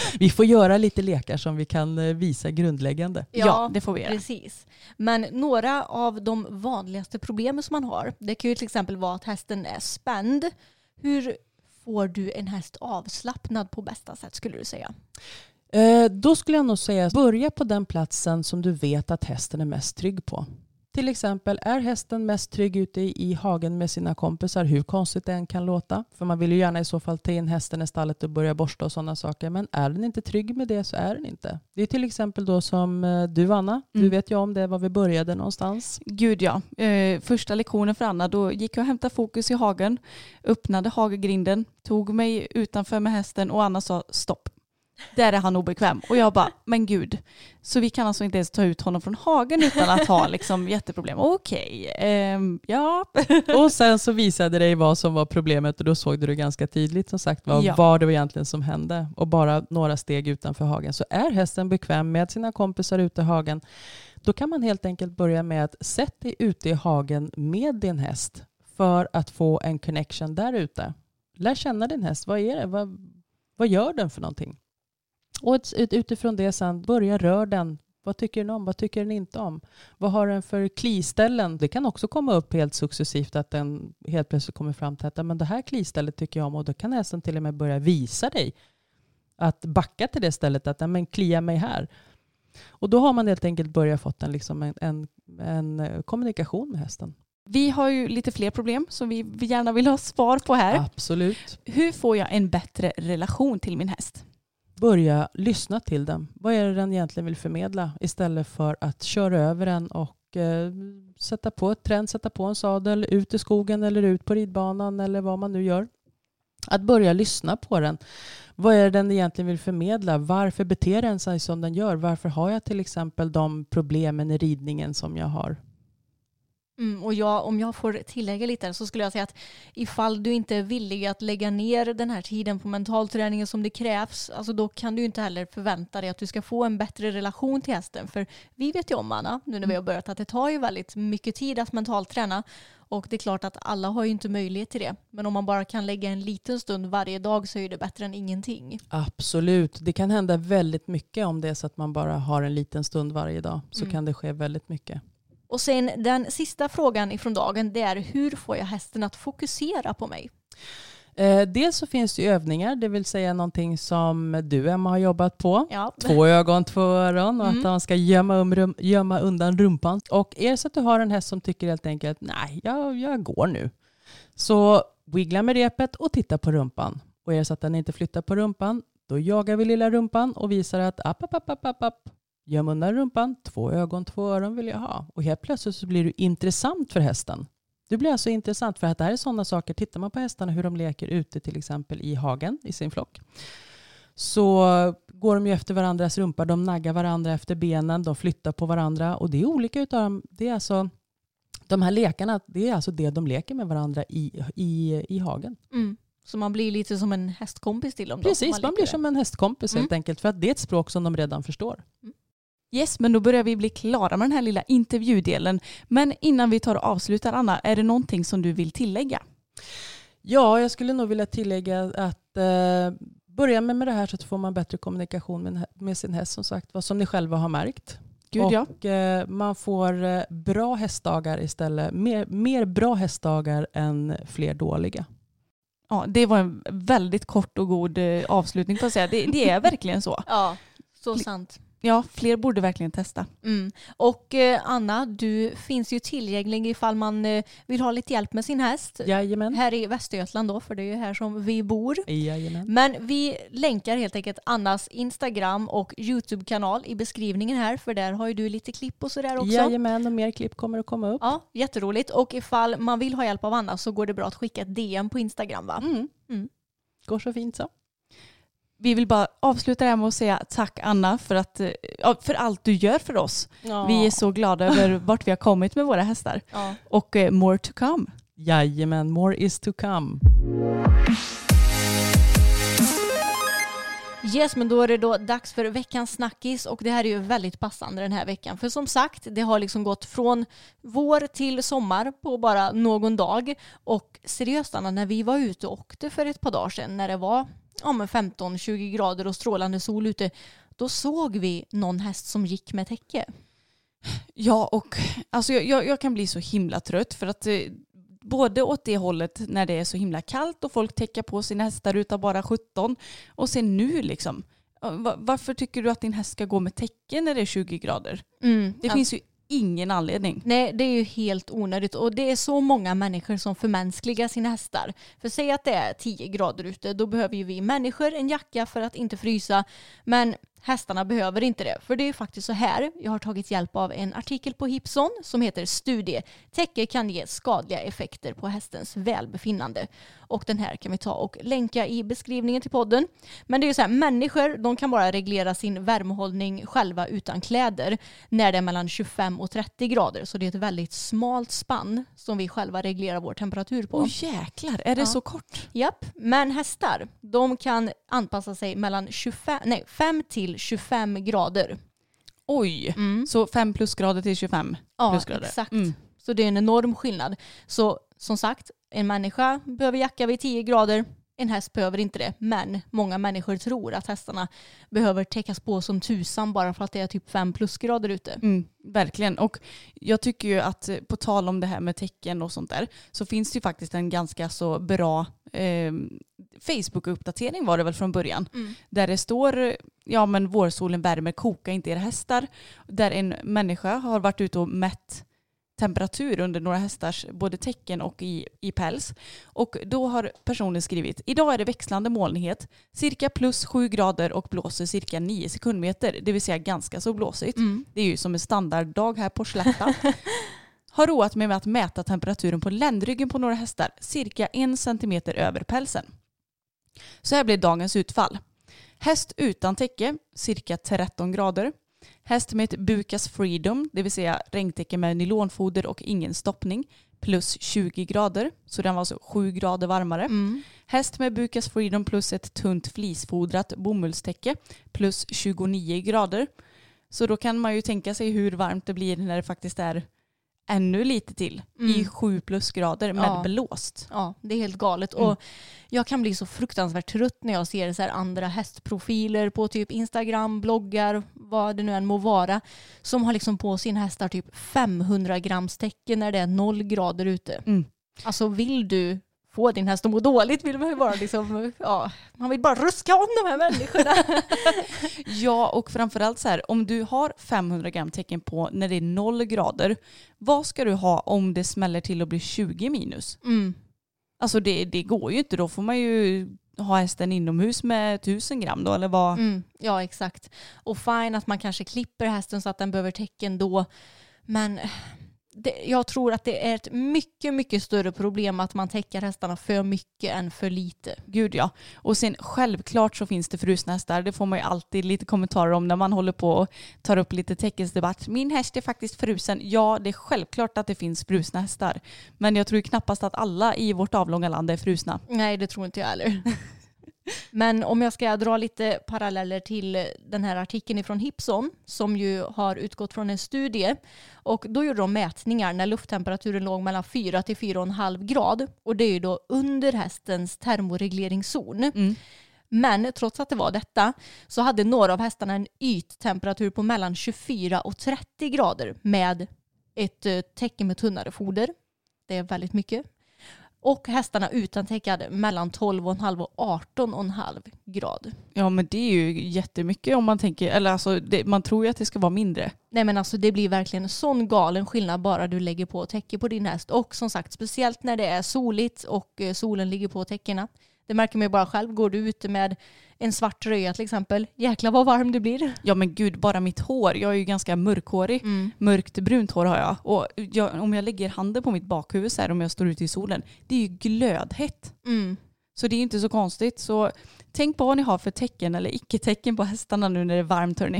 vi får göra lite lekar som vi kan eh, visa grundläggande. Ja, det får vi göra. Precis. Men några av de vanligaste problemen som man har, det kan ju till exempel vara att hästen är spänd. Hur får du en häst avslappnad på bästa sätt skulle du säga? Eh, då skulle jag nog säga börja på den platsen som du vet att hästen är mest trygg på. Till exempel, är hästen mest trygg ute i, hagen med sina kompisar, hur konstigt det än kan låta? För man vill ju gärna i så fall ta in hästen i stallet och börja borsta och sådana saker. Men är den inte trygg med det så är den inte. Det är till exempel då som eh, du Anna, du Mm. vet ju om det, var vi började någonstans. Gud ja. Eh, första lektionen för Anna, då gick jag och hämtade fokus i hagen, öppnade hagegrinden, tog mig utanför med hästen och Anna sa stopp. Där är han obekväm. Och jag bara, men gud. Så vi kan alltså inte ens ta ut honom från hagen utan att ha liksom jätteproblem. Okej, ehm, ja. Och sen så visade dig vad som var problemet och då såg du det ganska tydligt som sagt vad, Ja. vad det var egentligen som hände. Och bara några steg utanför hagen. Så är hästen bekväm med sina kompisar ute i hagen då kan man helt enkelt börja med att sätta dig ute i hagen med din häst för att få en connection där ute. Lär känna din häst. Vad är det? Vad, vad gör den för någonting? Och utifrån det sen börja rör den. Vad tycker den om? Vad tycker den inte om? Vad har den för kliställen? Det kan också komma upp helt successivt att den helt plötsligt kommer fram till att "Ja, men det här klistället tycker jag om och då kan hästen till och med börja visa dig att backa till det stället att "Ja, men klia mig här. Och då har man helt enkelt börjat fått en, liksom en, en, en eh, kommunikation med hästen. Vi har ju lite fler problem som vi gärna vill ha svar på här. Absolut. Hur får jag en bättre relation till min häst? Börja lyssna till den. Vad är det den egentligen vill förmedla istället för att köra över den och eh, sätta på ett trend, sätta på en sadel, ut i skogen eller ut på ridbanan eller vad man nu gör. Att börja lyssna på den. Vad är det den egentligen vill förmedla? Varför beter den sig som den gör? Varför har jag till exempel de problemen i ridningen som jag har? Mm, och jag, om jag får tillägga lite så skulle jag säga att ifall du inte är villig att lägga ner den här tiden på mentalträningen som det krävs, alltså då kan du inte heller förvänta dig att du ska få en bättre relation till hästen. För vi vet ju om Anna, nu när vi har börjat, att det tar ju väldigt mycket tid att mentalträna. Och det är klart att alla har ju inte möjlighet till det. Men om man bara kan lägga en liten stund varje dag så är det bättre än ingenting. Absolut. Det kan hända väldigt mycket om det är så att man bara har en liten stund varje dag. Så Mm. kan det ske väldigt mycket. Och sen den sista frågan ifrån dagen det är hur får jag hästen att fokusera på mig? Eh, dels så finns det övningar, det vill säga någonting som du Emma har jobbat på. Ja. Två ögon, två öron och Mm. att han ska gömma, um, gömma undan rumpan. Och är det så att du har en häst som tycker helt enkelt nej, jag, jag går nu. Så wiggla med repet och titta på rumpan. Och är det så att den inte flyttar på rumpan, då jagar vi lilla rumpan och visar att app, app, app, app, app, app. Göm undan rumpan, två ögon, två öron vill jag ha. Och helt plötsligt så blir du intressant för hästen. Du blir alltså intressant för att det här är sådana saker, tittar man på hästarna hur de leker ute till exempel i hagen i sin flock så går de ju efter varandras rumpor, de naggar varandra efter benen, de flyttar på varandra och det är olika utav dem. Det är alltså, de här lekarna, det är alltså det de leker med varandra i, i, i hagen. Mm. Så man blir lite som en hästkompis till dem då? Precis, om man leker blir det. som en hästkompis Mm. helt enkelt för att det är ett språk som de redan förstår. Yes, men då börjar vi bli klara med den här lilla intervjudelen. Men innan vi tar och avslutar Anna, är det någonting som du vill tillägga? Ja, jag skulle nog vilja tillägga att eh, börja med, med det här så att får man bättre kommunikation med, med sin häst som sagt, vad som ni själva har märkt. Gud och ja. eh, man får eh, bra hästdagar istället. Mer, mer bra hästdagar än fler dåliga. ja. Det var en väldigt kort och god eh, avslutning får jag säga. Det, det är verkligen så. Ja, så sant. Ja, fler borde verkligen testa. Mm. Och eh, Anna, du finns ju tillgänglig ifall man eh, vill ha lite hjälp med sin häst. Jajamän. Här i Västergötland då, för det är ju här som vi bor. Jajamän. Men vi länkar helt enkelt Annas Instagram och YouTube-kanal i beskrivningen här, för där har ju du lite klipp och sådär också. Jajamän, och mer klipp kommer att komma upp. Ja, jätteroligt. Och ifall man vill ha hjälp av Anna så går det bra att skicka ett DM på Instagram va? Mm. Mm. Går så fint så. Vi vill bara avsluta det här med att säga tack Anna för, att, eh, ja, för allt du gör för oss. Vi är så glada över vart vi har kommit med våra hästar. Ja. Och eh, more to come. Jajamän, more is to come. Yes, men då är det då dags för veckans snackis och det här är ju väldigt passande den här veckan. För som sagt, det har liksom gått från vår till sommar på bara någon dag. Och seriöst Anna, när vi var ute och åkte för ett par dagar sedan när det var ja, men 15-20 grader och strålande sol ute, då såg vi någon häst som gick med täcke. Ja, och alltså, jag, jag, jag kan bli så himla trött för att eh, både åt det hållet när det är så himla kallt och folk täcker på sina hästar utav bara 17 och sen nu liksom. Ja, va- Varför tycker du att din häst ska gå med täcke när det är 20 grader? Mm, Det finns ju ingen anledning. Nej, det är ju helt onödigt och det är så många människor som förmänskligar sina hästar. För säg att det är 10 grader ute, då behöver ju vi människor en jacka för att inte frysa. Men hästarna behöver inte det. För det är faktiskt så här, jag har tagit hjälp av en artikel på Hipson som heter Studie. Täcke kan ge skadliga effekter på hästens välbefinnande. Och den här kan vi ta och länka i beskrivningen till podden. Men det är ju så här, människor de kan bara reglera sin värmehållning själva utan kläder när det är mellan 25 och 30 grader. Så det är ett väldigt smalt spann som vi själva reglerar vår temperatur på. Åh jäklar, är det Ja. så kort? Japp, men hästar de kan anpassa sig mellan 25, nej, 5 till 25 grader. Oj, Mm. så 5 plusgrader till 25 Ja, plusgrader. exakt. Mm. Så det är en enorm skillnad. Så som sagt, en människa behöver jacka vid 10 grader. En häst behöver inte det, men många människor tror att hästarna behöver täckas på som tusan bara för att det är typ 5 plusgrader ute. Mm, verkligen. Och jag tycker ju att eh, på tal om det här med tecken och sånt där så finns det ju faktiskt en ganska så bra eh, Facebook-uppdatering var det väl från början. Mm. Där det står ja men vårsolen värmer, koka inte era hästar. Där en människa har varit ute och mätt temperatur under några hästars både tecken och i, i päls. Och då har personen skrivit idag är det växlande molnighet, cirka plus 7 grader och blåser cirka 9 sekundmeter, det vill säga ganska så blåsigt. Mm. Det är ju som en standarddag här på Slätta. Har roat mig med att mäta temperaturen på ländryggen på några hästar, cirka en centimeter över pälsen. Så här blir dagens utfall. Häst utan täcke, cirka 13 grader. Häst med ett Bukas Freedom, det vill säga regntäcke med nylonfoder och ingen stoppning, plus 20 grader. Så den var alltså 7 grader varmare. Mm. Häst med Bukas Freedom plus ett tunt flisfodrat bomullstäcke plus 29 grader. Så då kan man ju tänka sig hur varmt det blir när det faktiskt är ännu lite till i Mm. 7 plusgrader med Ja. blåst. Ja, det är helt galet. Mm. Och jag kan bli så fruktansvärt trött när jag ser så andra hästprofiler på typ Instagram, bloggar, vad det nu än må vara, som har liksom på sin hästar typ 500 grams täcke när det är noll grader ute. Mm. Alltså vill du få din häst att må dåligt vill man ju bara liksom, ja, man vill bara ruska om de här människorna. Ja, och framförallt så här, om du har 500 gram tecken på när det är 0 grader, vad ska du ha om det smäller till och blir 20 minus? Mm. Alltså det, det går ju inte, då får man ju ha hästen inomhus med 1000 gram då, eller vad? Mm, ja, exakt. Och fine att man kanske klipper hästen så att den behöver tecken då. Men det, jag tror att det är ett mycket, mycket större problem att man täcker hästarna för mycket än för lite. Gud ja. Och sen självklart så finns det frusna hästar. Det får man ju alltid lite kommentarer om när man håller på och tar upp lite täckesdebatt. Min häst är faktiskt frusen. Ja, det är självklart att det finns frusna hästar. Men jag tror knappast att alla i vårt avlånga land är frusna. Nej, det tror inte jag heller. Men om jag ska dra lite paralleller till den här artikeln från Hipson som ju har utgått från en studie och då gjorde de mätningar när lufttemperaturen låg mellan 4 till 4,5 grad och det är ju då under hästens termoregleringszon. Mm. Men trots att det var detta så hade några av hästarna en yttemperatur på mellan 24 och 30 grader med ett eh, täcke med tunnare foder. Det är väldigt mycket. Och hästarna utan täcke hade mellan 12,5 och 18,5 grad. Ja men det är ju jättemycket om man tänker, eller alltså det, man tror ju att det ska vara mindre. Nej men alltså det blir verkligen en sån galen skillnad bara du lägger på täcke på din häst. Och som sagt speciellt när det är soligt och eh, solen ligger på täckena. Det märker man ju bara själv. Går du ute med en svart tröja till exempel, jäklar vad varm du blir. Ja men gud, bara mitt hår. Jag är ju ganska mörkhårig. Mörkt brunt hår har jag. Och jag, om jag lägger handen på mitt bakhuvud så här om jag står ute i solen, det är ju glödhett. Mm. Så det är inte så konstigt. Så tänk på vad ni har för tecken eller icke-tecken på hästarna nu när det är varmt hörni.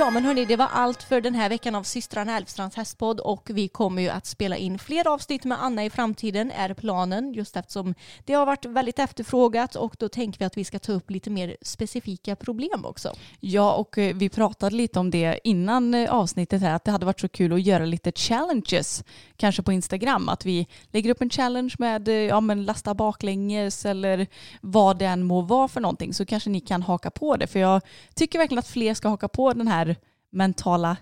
Ja men hörni, det var allt för den här veckan av systrarna Älvstrands hästpodd och vi kommer ju att spela in fler avsnitt med Anna i framtiden är planen just eftersom det har varit väldigt efterfrågat och då tänker vi att vi ska ta upp lite mer specifika problem också. Ja, och eh, vi pratade lite om det innan eh, avsnittet här, att det hade varit så kul att göra lite challenges, kanske på Instagram, att vi lägger upp en challenge med eh, ja, men lasta baklänges eller vad det än må vara för någonting, så kanske ni kan haka på det. För jag tycker verkligen att fler ska haka på den här mentala,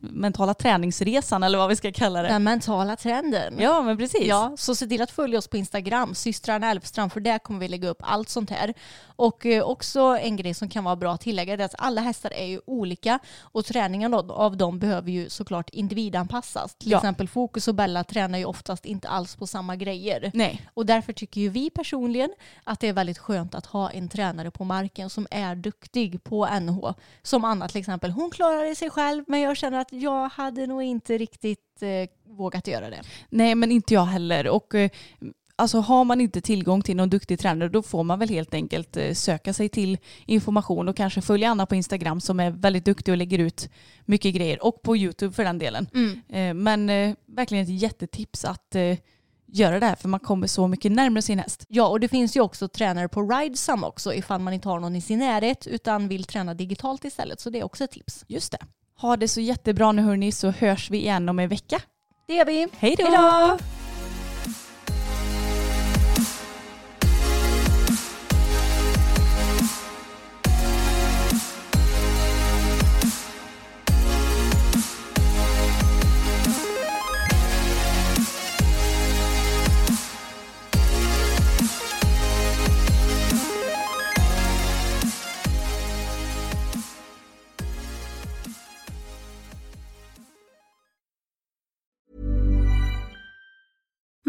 mentala träningsresan, eller vad vi ska kalla det. Den mentala trenden. Ja, men precis. Ja, så se till att följa oss på Instagram, systrarna Älvstrand, för där kommer vi lägga upp allt sånt här. Och eh, också en grej som kan vara bra att tillägga är att alla hästar är ju olika och träningen av- dem behöver ju såklart individanpassas. Till Ja. exempel Fokus och Bella tränar ju oftast inte alls på samma grejer. Nej. Och därför tycker ju vi personligen att det är väldigt skönt att ha en tränare på marken som är duktig på NH. Som Anna till exempel, hon klarar det sig själv men jag känner att jag hade nog inte riktigt eh, vågat göra det. Nej, men inte jag heller. Och eh, alltså har man inte tillgång till någon duktig tränare då får man väl helt enkelt eh, söka sig till information och kanske följa Anna på Instagram som är väldigt duktig och lägger ut mycket grejer. Och på YouTube för den delen. Eh, men eh, verkligen ett jättetips att göra det här för man kommer så mycket närmare sin häst. Ja, och det finns ju också tränare på Ridesum också ifall man inte har någon i sin närhet utan vill träna digitalt istället. Så det är också ett tips. Just det. Ha det så jättebra nu hörni så hörs vi igen om en vecka. Det gör vi. Hej då!